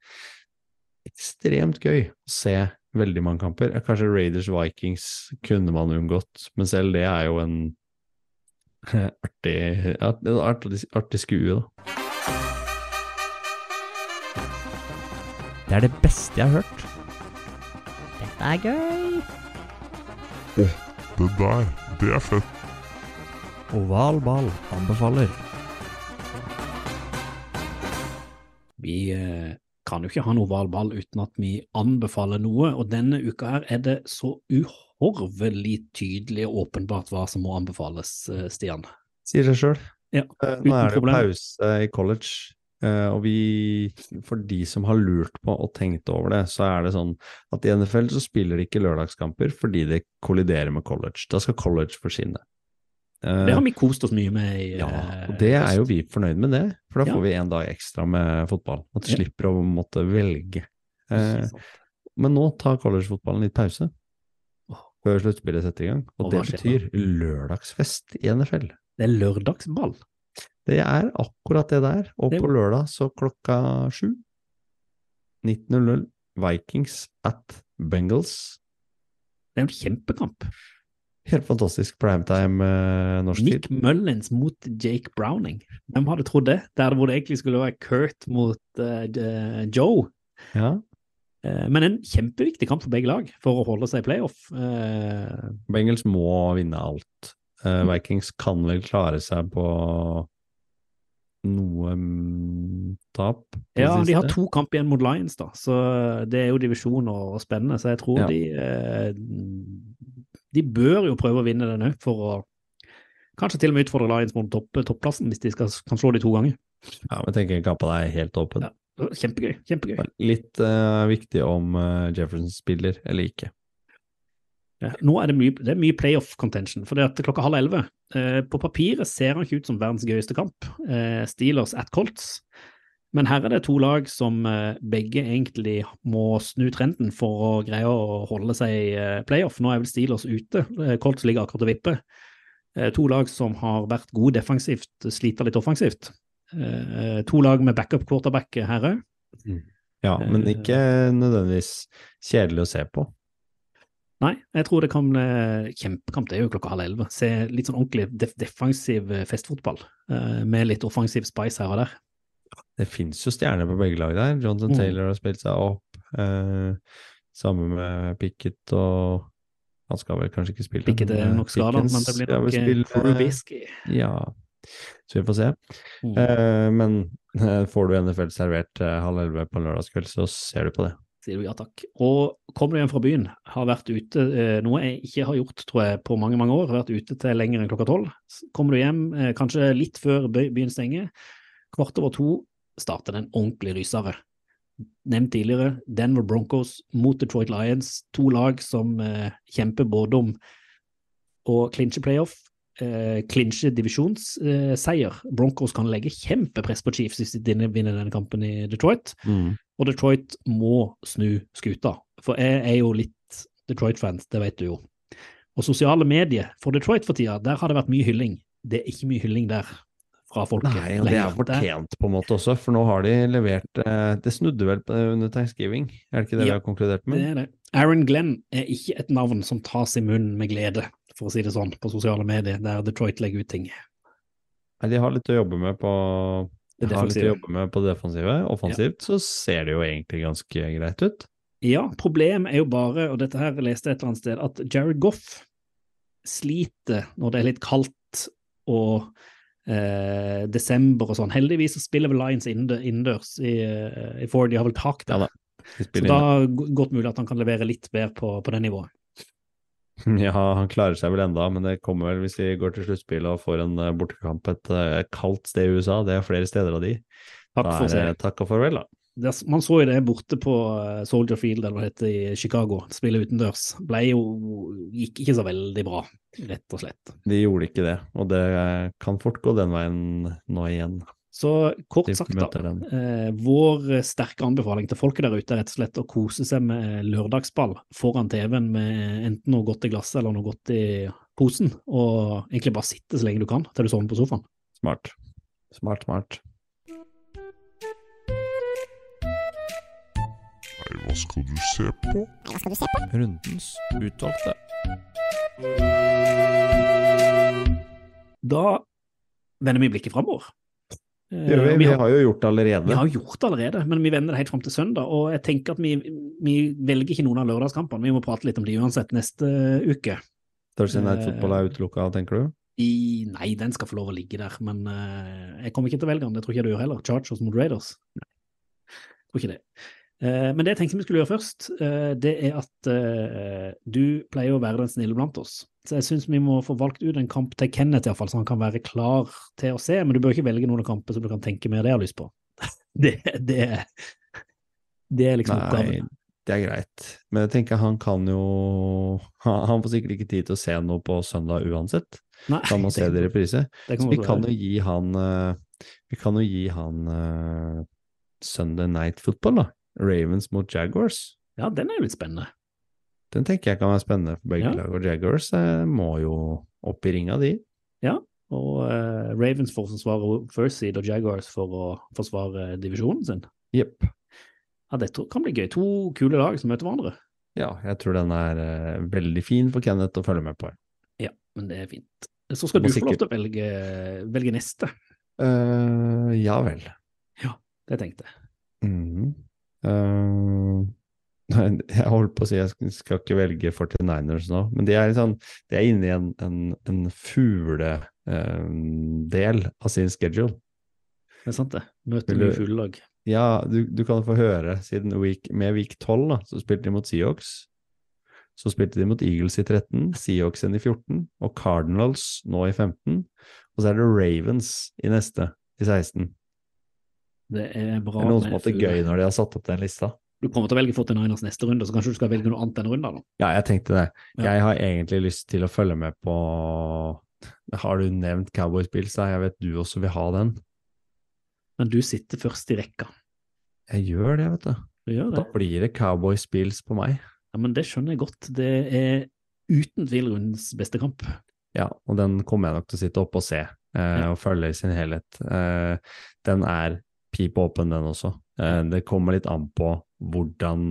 ekstremt gøy å se veldig mange kamper. Kanskje Raiders Vikings kunne man unngått, men selv det er jo en artig, artig, artig skue, da. Det er det beste jeg har hørt. Dette er gøy. Det der, det er fett. Oval ball anbefaler. Vi eh, kan jo ikke ha en oval ball uten at vi anbefaler noe, og denne uka her er det så uhorvelig tydelig og åpenbart hva som må anbefales, eh, Stian. Sier seg sjøl. Ja, Nå er det problem. pause i college. Eh, og vi, for de som har lurt på og tenkt over det, så er det sånn at i NFL så spiller de ikke lørdagskamper fordi det kolliderer med college. Da skal college forsvinne. Eh, Det har vi kost oss mye med i ja, eh, og det er jo vi fornøyd med det, for da Ja. får vi en dag ekstra med fotball. At vi slipper å måtte velge. Eh, men nå tar collegefotballen litt pause før sluttspillet setter i gang, og Og det betyr lørdagsfest i NFL. Det er lørdagsball. Det er akkurat det der, og Det- på lørdag så klokka sju 19.00 Vikings at Bengals. Det er en kjempekamp. Helt fantastisk primetime eh, norsk Nick tid. Mullins mot Jake Browning. Hvem hadde trodd det? Der hvor det egentlig skulle være Kurt mot uh, Joe. Ja. Uh, men en kjempeviktig kamp for begge lag for å holde seg i playoff. Uh, Bengels må vinne alt. Mm. Vikings kan vel klare seg på noe mm, tap? ja, de har to kamp igjen mot Lions, da, så det er jo divisjon og, spennende. Så jeg tror Ja. de De bør jo prøve å vinne den òg, for å kanskje til og med utfordre Lions mot topp, topplassen, hvis de skal, kan slå de to ganger. Ja, men tenker kampen er helt åpen. Ja. Kjempegøy. kjempegøy. Litt uh, viktig om uh, Jefferson spiller eller ikke. Ja, nå er det mye, det er mye playoff contention, for det at klokka halv elleve eh, På papiret ser han ikke ut som verdens gøyeste kamp, eh, Steelers at Colts. Men her er det to lag som eh, begge egentlig må snu trenden for å greie å holde seg i eh, playoff. Nå er vel Steelers ute, eh, Colts ligger akkurat og vipper. To lag som har vært gode defensivt, sliter litt offensivt. To lag med backup quarterback her òg. Ja, men ikke nødvendigvis kjedelig å se på. Nei, jeg tror det kan bli kjempekamp. Det er jo klokka halv elleve. Se litt sånn ordentlig def defensiv festfotball med litt offensiv spice her og der. Det fins jo stjerner på begge lag der. Jonathan Mm. Taylor har spilt seg opp. Eh, sammen med Pickett og Han skal vel kanskje ikke spille. Pickett er nok eh, skada, men det blir nok vel eh, spille- Trubisky. Ja, så vi får se. Mm. Eh, men eh, får du NFL servert eh, halv elleve på en lørdagskveld, så ser du på det. Sier du ja takk. Og kommer du hjem fra byen, har vært ute, eh, noe jeg ikke har gjort tror jeg på mange mange år, har vært ute til lenger enn klokka tolv. Kommer du hjem eh, kanskje litt før byen stenger, kvart over to starter den ordentlig rysere. Nevnt tidligere, Denver Broncos mot Detroit Lions, to lag som eh, kjemper både om å clinche playoff, eh, clinche divisjonsseier. Broncos kan legge kjempepress på Chiefs hvis de vinner denne kampen i Detroit. Og Detroit må snu skuta. For jeg er jo litt Detroit-fans, det vet du jo. Og sosiale medier for Detroit for tida, der har det vært mye hylling. Det er ikke mye hylling der fra folket. Nei, og det er fortjent på en måte også, for nå har de levert eh, Det snudde vel på- under thanksgiving, er det ikke det Ja, vi har konkludert Det med? er det. Aaron Glenn er ikke et navn som tas i munnen med glede, for å si det sånn, på sosiale medier, der Detroit legger ut ting. Nei, de har litt å jobbe med på Det de har litt å jobbe med på det defensive. Offensivt så ser det jo egentlig ganske greit ut. Ja, problemet er jo bare, og dette her leste jeg et eller annet sted, at Jared Goff sliter når det er litt kaldt og eh, desember og sånn. Heldigvis så spiller vel Lions innendø- innendørs i, eh, i Ford, de har vel tak der. Ja da, De så da er det godt mulig at han kan levere litt bedre på, på det nivået. Ja, han klarer seg vel enda, men det kommer vel hvis de går til sluttspillet og får en eh, bortekamp et et kaldt sted i USA. Det er flere steder av de. Takk Da er takk og farvel, da. Det, man så jo det borte på eh, Soldier Field, eller hva det heter, i Chicago. Spille utendørs. Ble jo Gikk ikke så veldig bra, rett og slett. De gjorde ikke det, og det eh, kan fort gå den veien nå igjen. Så kort sagt, da. Eh, vår sterke anbefaling til folket der ute er rett og slett å kose seg med lørdagsball foran TV-en med enten noe godt i glasset eller noe godt i posen, og egentlig bare sitte så lenge du kan til du sovner på sofaen. Smart. Smart, smart. Nei, hva skal du se på? Rundens utvalgte. Da vender vi blikket framover. Eh, Gjør vi? og Vi har, har jo gjort det allerede. vi har gjort det allerede, men vi vender det helt fram til søndag. Og jeg tenker at vi, vi velger ikke noen av lørdagskampene, vi må prate litt om de uansett neste uke. Thursday Night Eh, Football er utelukka, tenker du? I, nei, den skal få lov å ligge der, men uh, jeg kommer ikke til å velge den. Det tror ikke jeg du gjør heller. Chargers mot Raiders. Nei, tror ikke det. Eh, men det jeg tenkte vi skulle gjøre først, eh, det er at eh, du pleier å være den snille blant oss. Så jeg syns vi må få valgt ut en kamp til Kenneth, i hvert fall, så han kan være klar til å se. Men du bør ikke velge noen kamper som du kan tenke mer det jeg har lyst på. Det, det, det er liksom Nei, oppgaven. det er greit. Men jeg tenker han kan jo Han han får sikkert ikke tid til å se noe på søndag uansett. Nei, Kan man se det i reprise? Så vi kan jo gi han Vi kan jo gi han Sunday Night Football, da. Ravens mot Jaguars. Ja, den er jo litt spennende. Den tenker jeg kan være spennende for begge Ja. lag. Og Jaguars eh, må jo opp i ringa, de. Og eh, Ravens får forsvare First Seed og Jaguars for å forsvare divisjonen sin. Jepp. Ja, det kan bli gøy. To kule lag som møter hverandre. Ja, jeg tror den er eh, veldig fin for Kenneth å følge med på. Ja, men det er fint. Så skal du få lov til å velge, velge neste. Uh, ja vel. Ja, Det tenkte jeg. Nei, jeg holdt på å si jeg skal- skal ikke velge 49ers nå, men de er, sånn, de er inne i en, en, en fugledel av sin schedule. Det er sant, det. Møter du- fuglelag. Ja, du, du kan få høre, siden week, med week 12 da, så spilte de mot Seahawks. Så spilte de mot Eagles i 13, Seahawks i 14, og Cardinals nå i 15. Og så er det Ravens i neste, i 16. Det er bra. Det er noen som har hatt det gøy når de har satt opp den lista. Du kommer til å velge 49ers neste runde, så kanskje du skal velge noe annet enn runden? da. Ja, jeg tenkte det. Ja. Jeg har egentlig lyst til å følge med på Har du nevnt Cowboys Bills? Jeg vet du også vil ha den. Men du sitter først i rekka. Jeg gjør det, vet du. Du gjør Da blir det Cowboys Bills på meg. Ja, men det skjønner jeg godt. Det er uten tvil rundens beste kamp. Ja, og den kommer jeg nok til å sitte oppe og se, eh, Ja. og følge i sin helhet. Eh, den er pip åpen, den også. Eh, det kommer litt an på hvordan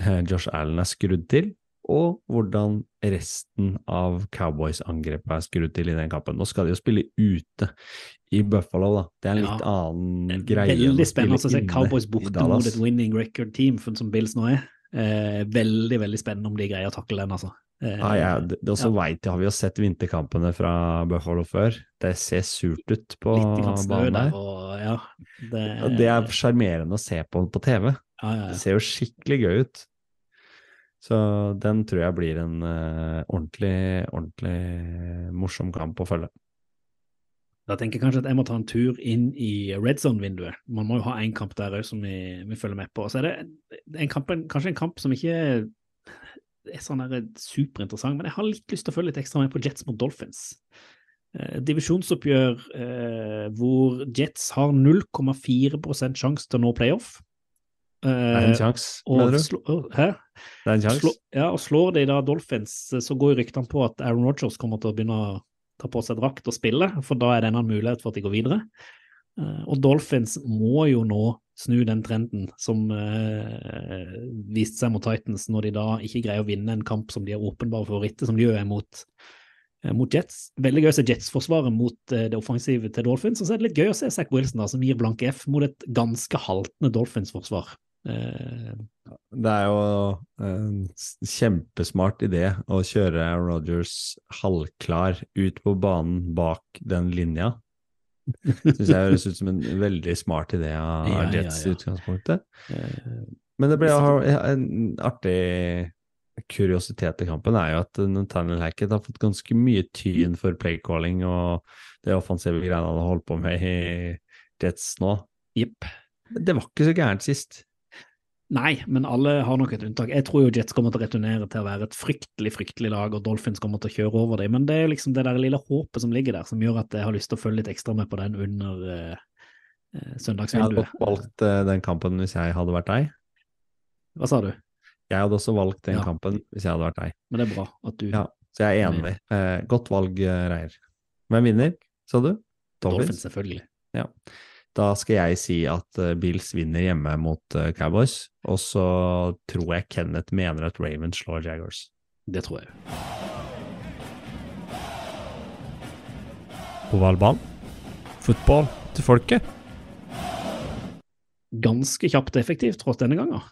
eh, Josh Allen er skrudd til, og hvordan resten av Cowboys-angrepet er skrudd til i den kampen. Nå skal de jo spille ute i Buffalo, da. Det er en litt Ja. annen greie. Veldig spennende å se Cowboys borte mot et winning record-team, som Bills nå er. Eh, veldig, veldig spennende om de greier å takle den, altså. Eh, Ja, ja, det, det også ja. vet har vi jo sett vinterkampene fra Buffalo før. Det ser surt ut på banen der, og ja. Det, Og det er sjarmerende å se på på TV. ja, ja, Det ser jo skikkelig gøy ut. Så den tror jeg blir en uh, ordentlig, ordentlig morsom kamp å følge. Da tenker jeg kanskje at jeg må ta en tur inn i red zone-vinduet. Man må jo ha en kamp der òg som vi, vi følger med på. Så er det en kamp, kanskje en kamp som ikke er sånn der superinteressant, men jeg har litt lyst til å følge litt ekstra med på Jets mot Dolphins. Eh, divisjonsoppgjør eh, hvor Jets har 0,4 sjanse til å nå playoff. Det er en Eh, sjanse, mener du? hæ? Det er en sjanse? Slå, ja, og slår de da Dolphins, så går ryktene på at Aaron Rodgers kommer til å begynne å ta på seg drakt og spille, for da er det en mulighet for at de går videre. Eh, og Dolphins må jo nå snu den trenden som eh, viste seg mot Titans, når de da ikke greier å vinne en kamp som de er åpenbare favoritter, som de gjør mot, eh, mot Jets. Veldig gøy å se Jets-forsvaret mot eh, det offensive til Dolphins, og så er det litt gøy å se Zack Wilson da, som gir blanke F mot et ganske haltende Dolphins-forsvar. Eh, Det er jo en kjempesmart idé å kjøre Rogers halvklar ut på banen bak den linja. Syns jeg høres ut som en veldig smart idé av Ja, ja, Jets i ja. utgangspunktet. eh, Men det ble en artig kuriositet i kampen er jo at Nathaniel Hackett har fått ganske mye tyn for playcalling og det offensive greiene han har holdt på med i Jets nå. Jepp. Det var ikke så gærent sist. Nei, men alle har nok et unntak. Jeg tror jo Jets kommer til å returnere til å være et fryktelig, fryktelig lag, og Dolphins kommer til å kjøre over dem. Men det er jo liksom det der lille håpet som ligger der, som gjør at jeg har lyst til å følge litt ekstra med på den under eh, søndagsvinduet. Jeg hadde valgt eh, den kampen hvis jeg hadde vært deg. Hva sa du? Jeg hadde også valgt den Ja. kampen hvis jeg hadde vært deg. Men det er bra at du Ja. Så jeg er enig. Eh, godt valg, eh, Reier. Hvem vinner, sa du? Dolphins, Dolphins selvfølgelig. Da skal jeg si at eh, Bills vinner hjemme mot eh, Cowboys, og så tror jeg Kenneth mener at Ravens slår Jaggers. Det tror jeg. På valgbanen. Fotball til folket. Ganske kjapt og effektivt tross denne gangen.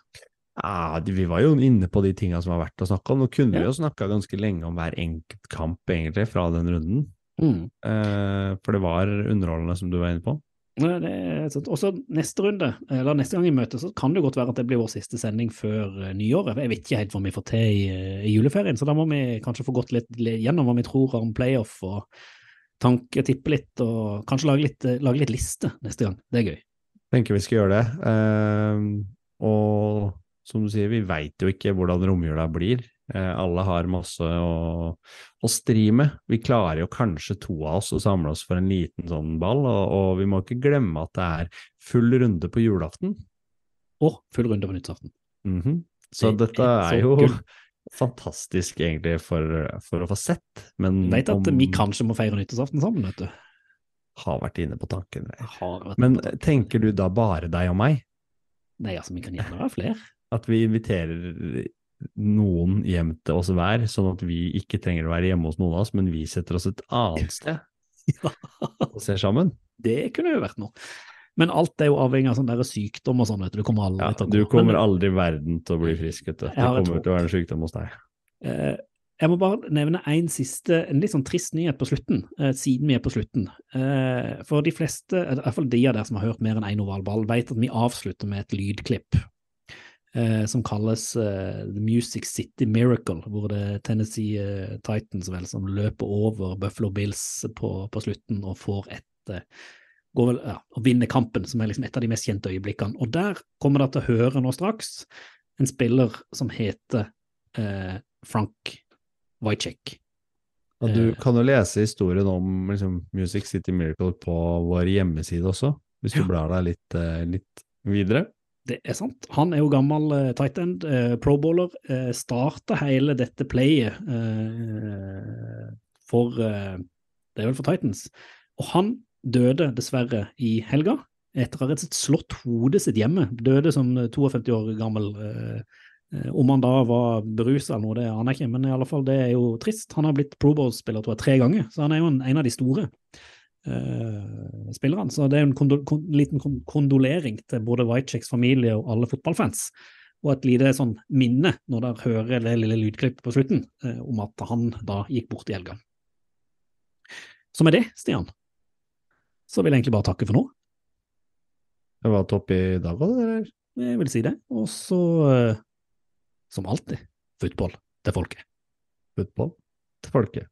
Ja, vi var jo inne på de tinga som var verdt å snakke om. Nå kunne vi jo snakka ganske lenge om hver enkelt kamp, egentlig, fra den runden. Mm. Eh, for det var underholdende, som du var inne på. Sant. Også neste runde, eller neste gang i møte, så kan det godt være at det blir vår siste sending før eh, nyåret. Jeg vet ikke helt hva vi får til i, eh, i juleferien, så da må vi kanskje få gått litt litt gjennom hva vi tror om playoff og tanke, tippe litt, og kanskje lage litt, eh, lage litt liste neste gang. Det er gøy. tenker vi skal gjøre det. Uh, og som du sier, vi veit jo ikke hvordan romjula blir. Eh, alle har masse å, å stri med. Vi klarer jo kanskje to av oss å samle oss for en liten sånn ball, og, og vi må ikke glemme at det er full runde på julaften. Og full runde på nyttårsaften. Mhm. Så Det dette er så jo gull. fantastisk egentlig for, for å få sett, men Vet at om- vi kanskje må feire nyttårsaften sammen, vet du. har vært inne på tanken. Men på tanken. tenker du da bare deg og meg? Nei, altså, vi kan gjerne være flere. At vi inviterer noen hjem til oss hver, sånn at vi ikke trenger å være hjemme hos noen av oss, men vi setter oss et annet sted og ser sammen? Det kunne jo vært noe. Men alt er jo avhengig av sånn der sykdom og sånn, vet du. Du kommer aldri Ja, til å gå. du kommer aldri i verden til å bli frisk, vet du. Det kommer til å være en sykdom hos deg. eh, jeg må bare nevne en siste, en litt sånn trist nyhet på slutten, eh, siden vi er på slutten. Eh, for de fleste, i hvert fall de av dere som har hørt mer enn én en ovalball, vet at vi avslutter med et lydklipp. Eh, som kalles eh, The Music City Miracle, hvor det er Tennessee eh, Titans vel som løper over Buffalo Bills på, på slutten og får et eh, går vel, ja, og vinner kampen, som er liksom et av de mest kjente øyeblikkene. Og der kommer dere til å høre nå straks en spiller som heter eh, Frank Wycheck. Ja, du Eh. kan jo lese historien om liksom, Music City Miracle på vår hjemmeside også, hvis du Ja. blar deg litt, litt videre. Det er sant. Han er jo gammel uh, tight end, uh, pro-baller. Uh, Starta hele dette playet uh, for eh, Det er vel for Titans. Og han døde dessverre i helga etter å ha rett og slett slått hodet sitt hjemme. Døde som 52 år gammel. Eh, eh, om han da var berusa eller noe, det aner jeg ikke, men i alle fall det er jo trist. Han har blitt Pro Bowl-spiller tre ganger, så han er jo en, en av de store eh, spillerne. Så det er en kondo, kon, liten kon, kondolering til både Whitechecks familie og alle fotballfans. Og et lite sånn minne når dere hører det lille lydklippet på slutten, uh, om at han da gikk bort i helga. Så med det, Stian, så vil jeg egentlig bare takke for nå. Det var topp i dag òg, eller? Jeg vil si det. Og så, uh, som alltid, fotball til folket. Fotball til folket.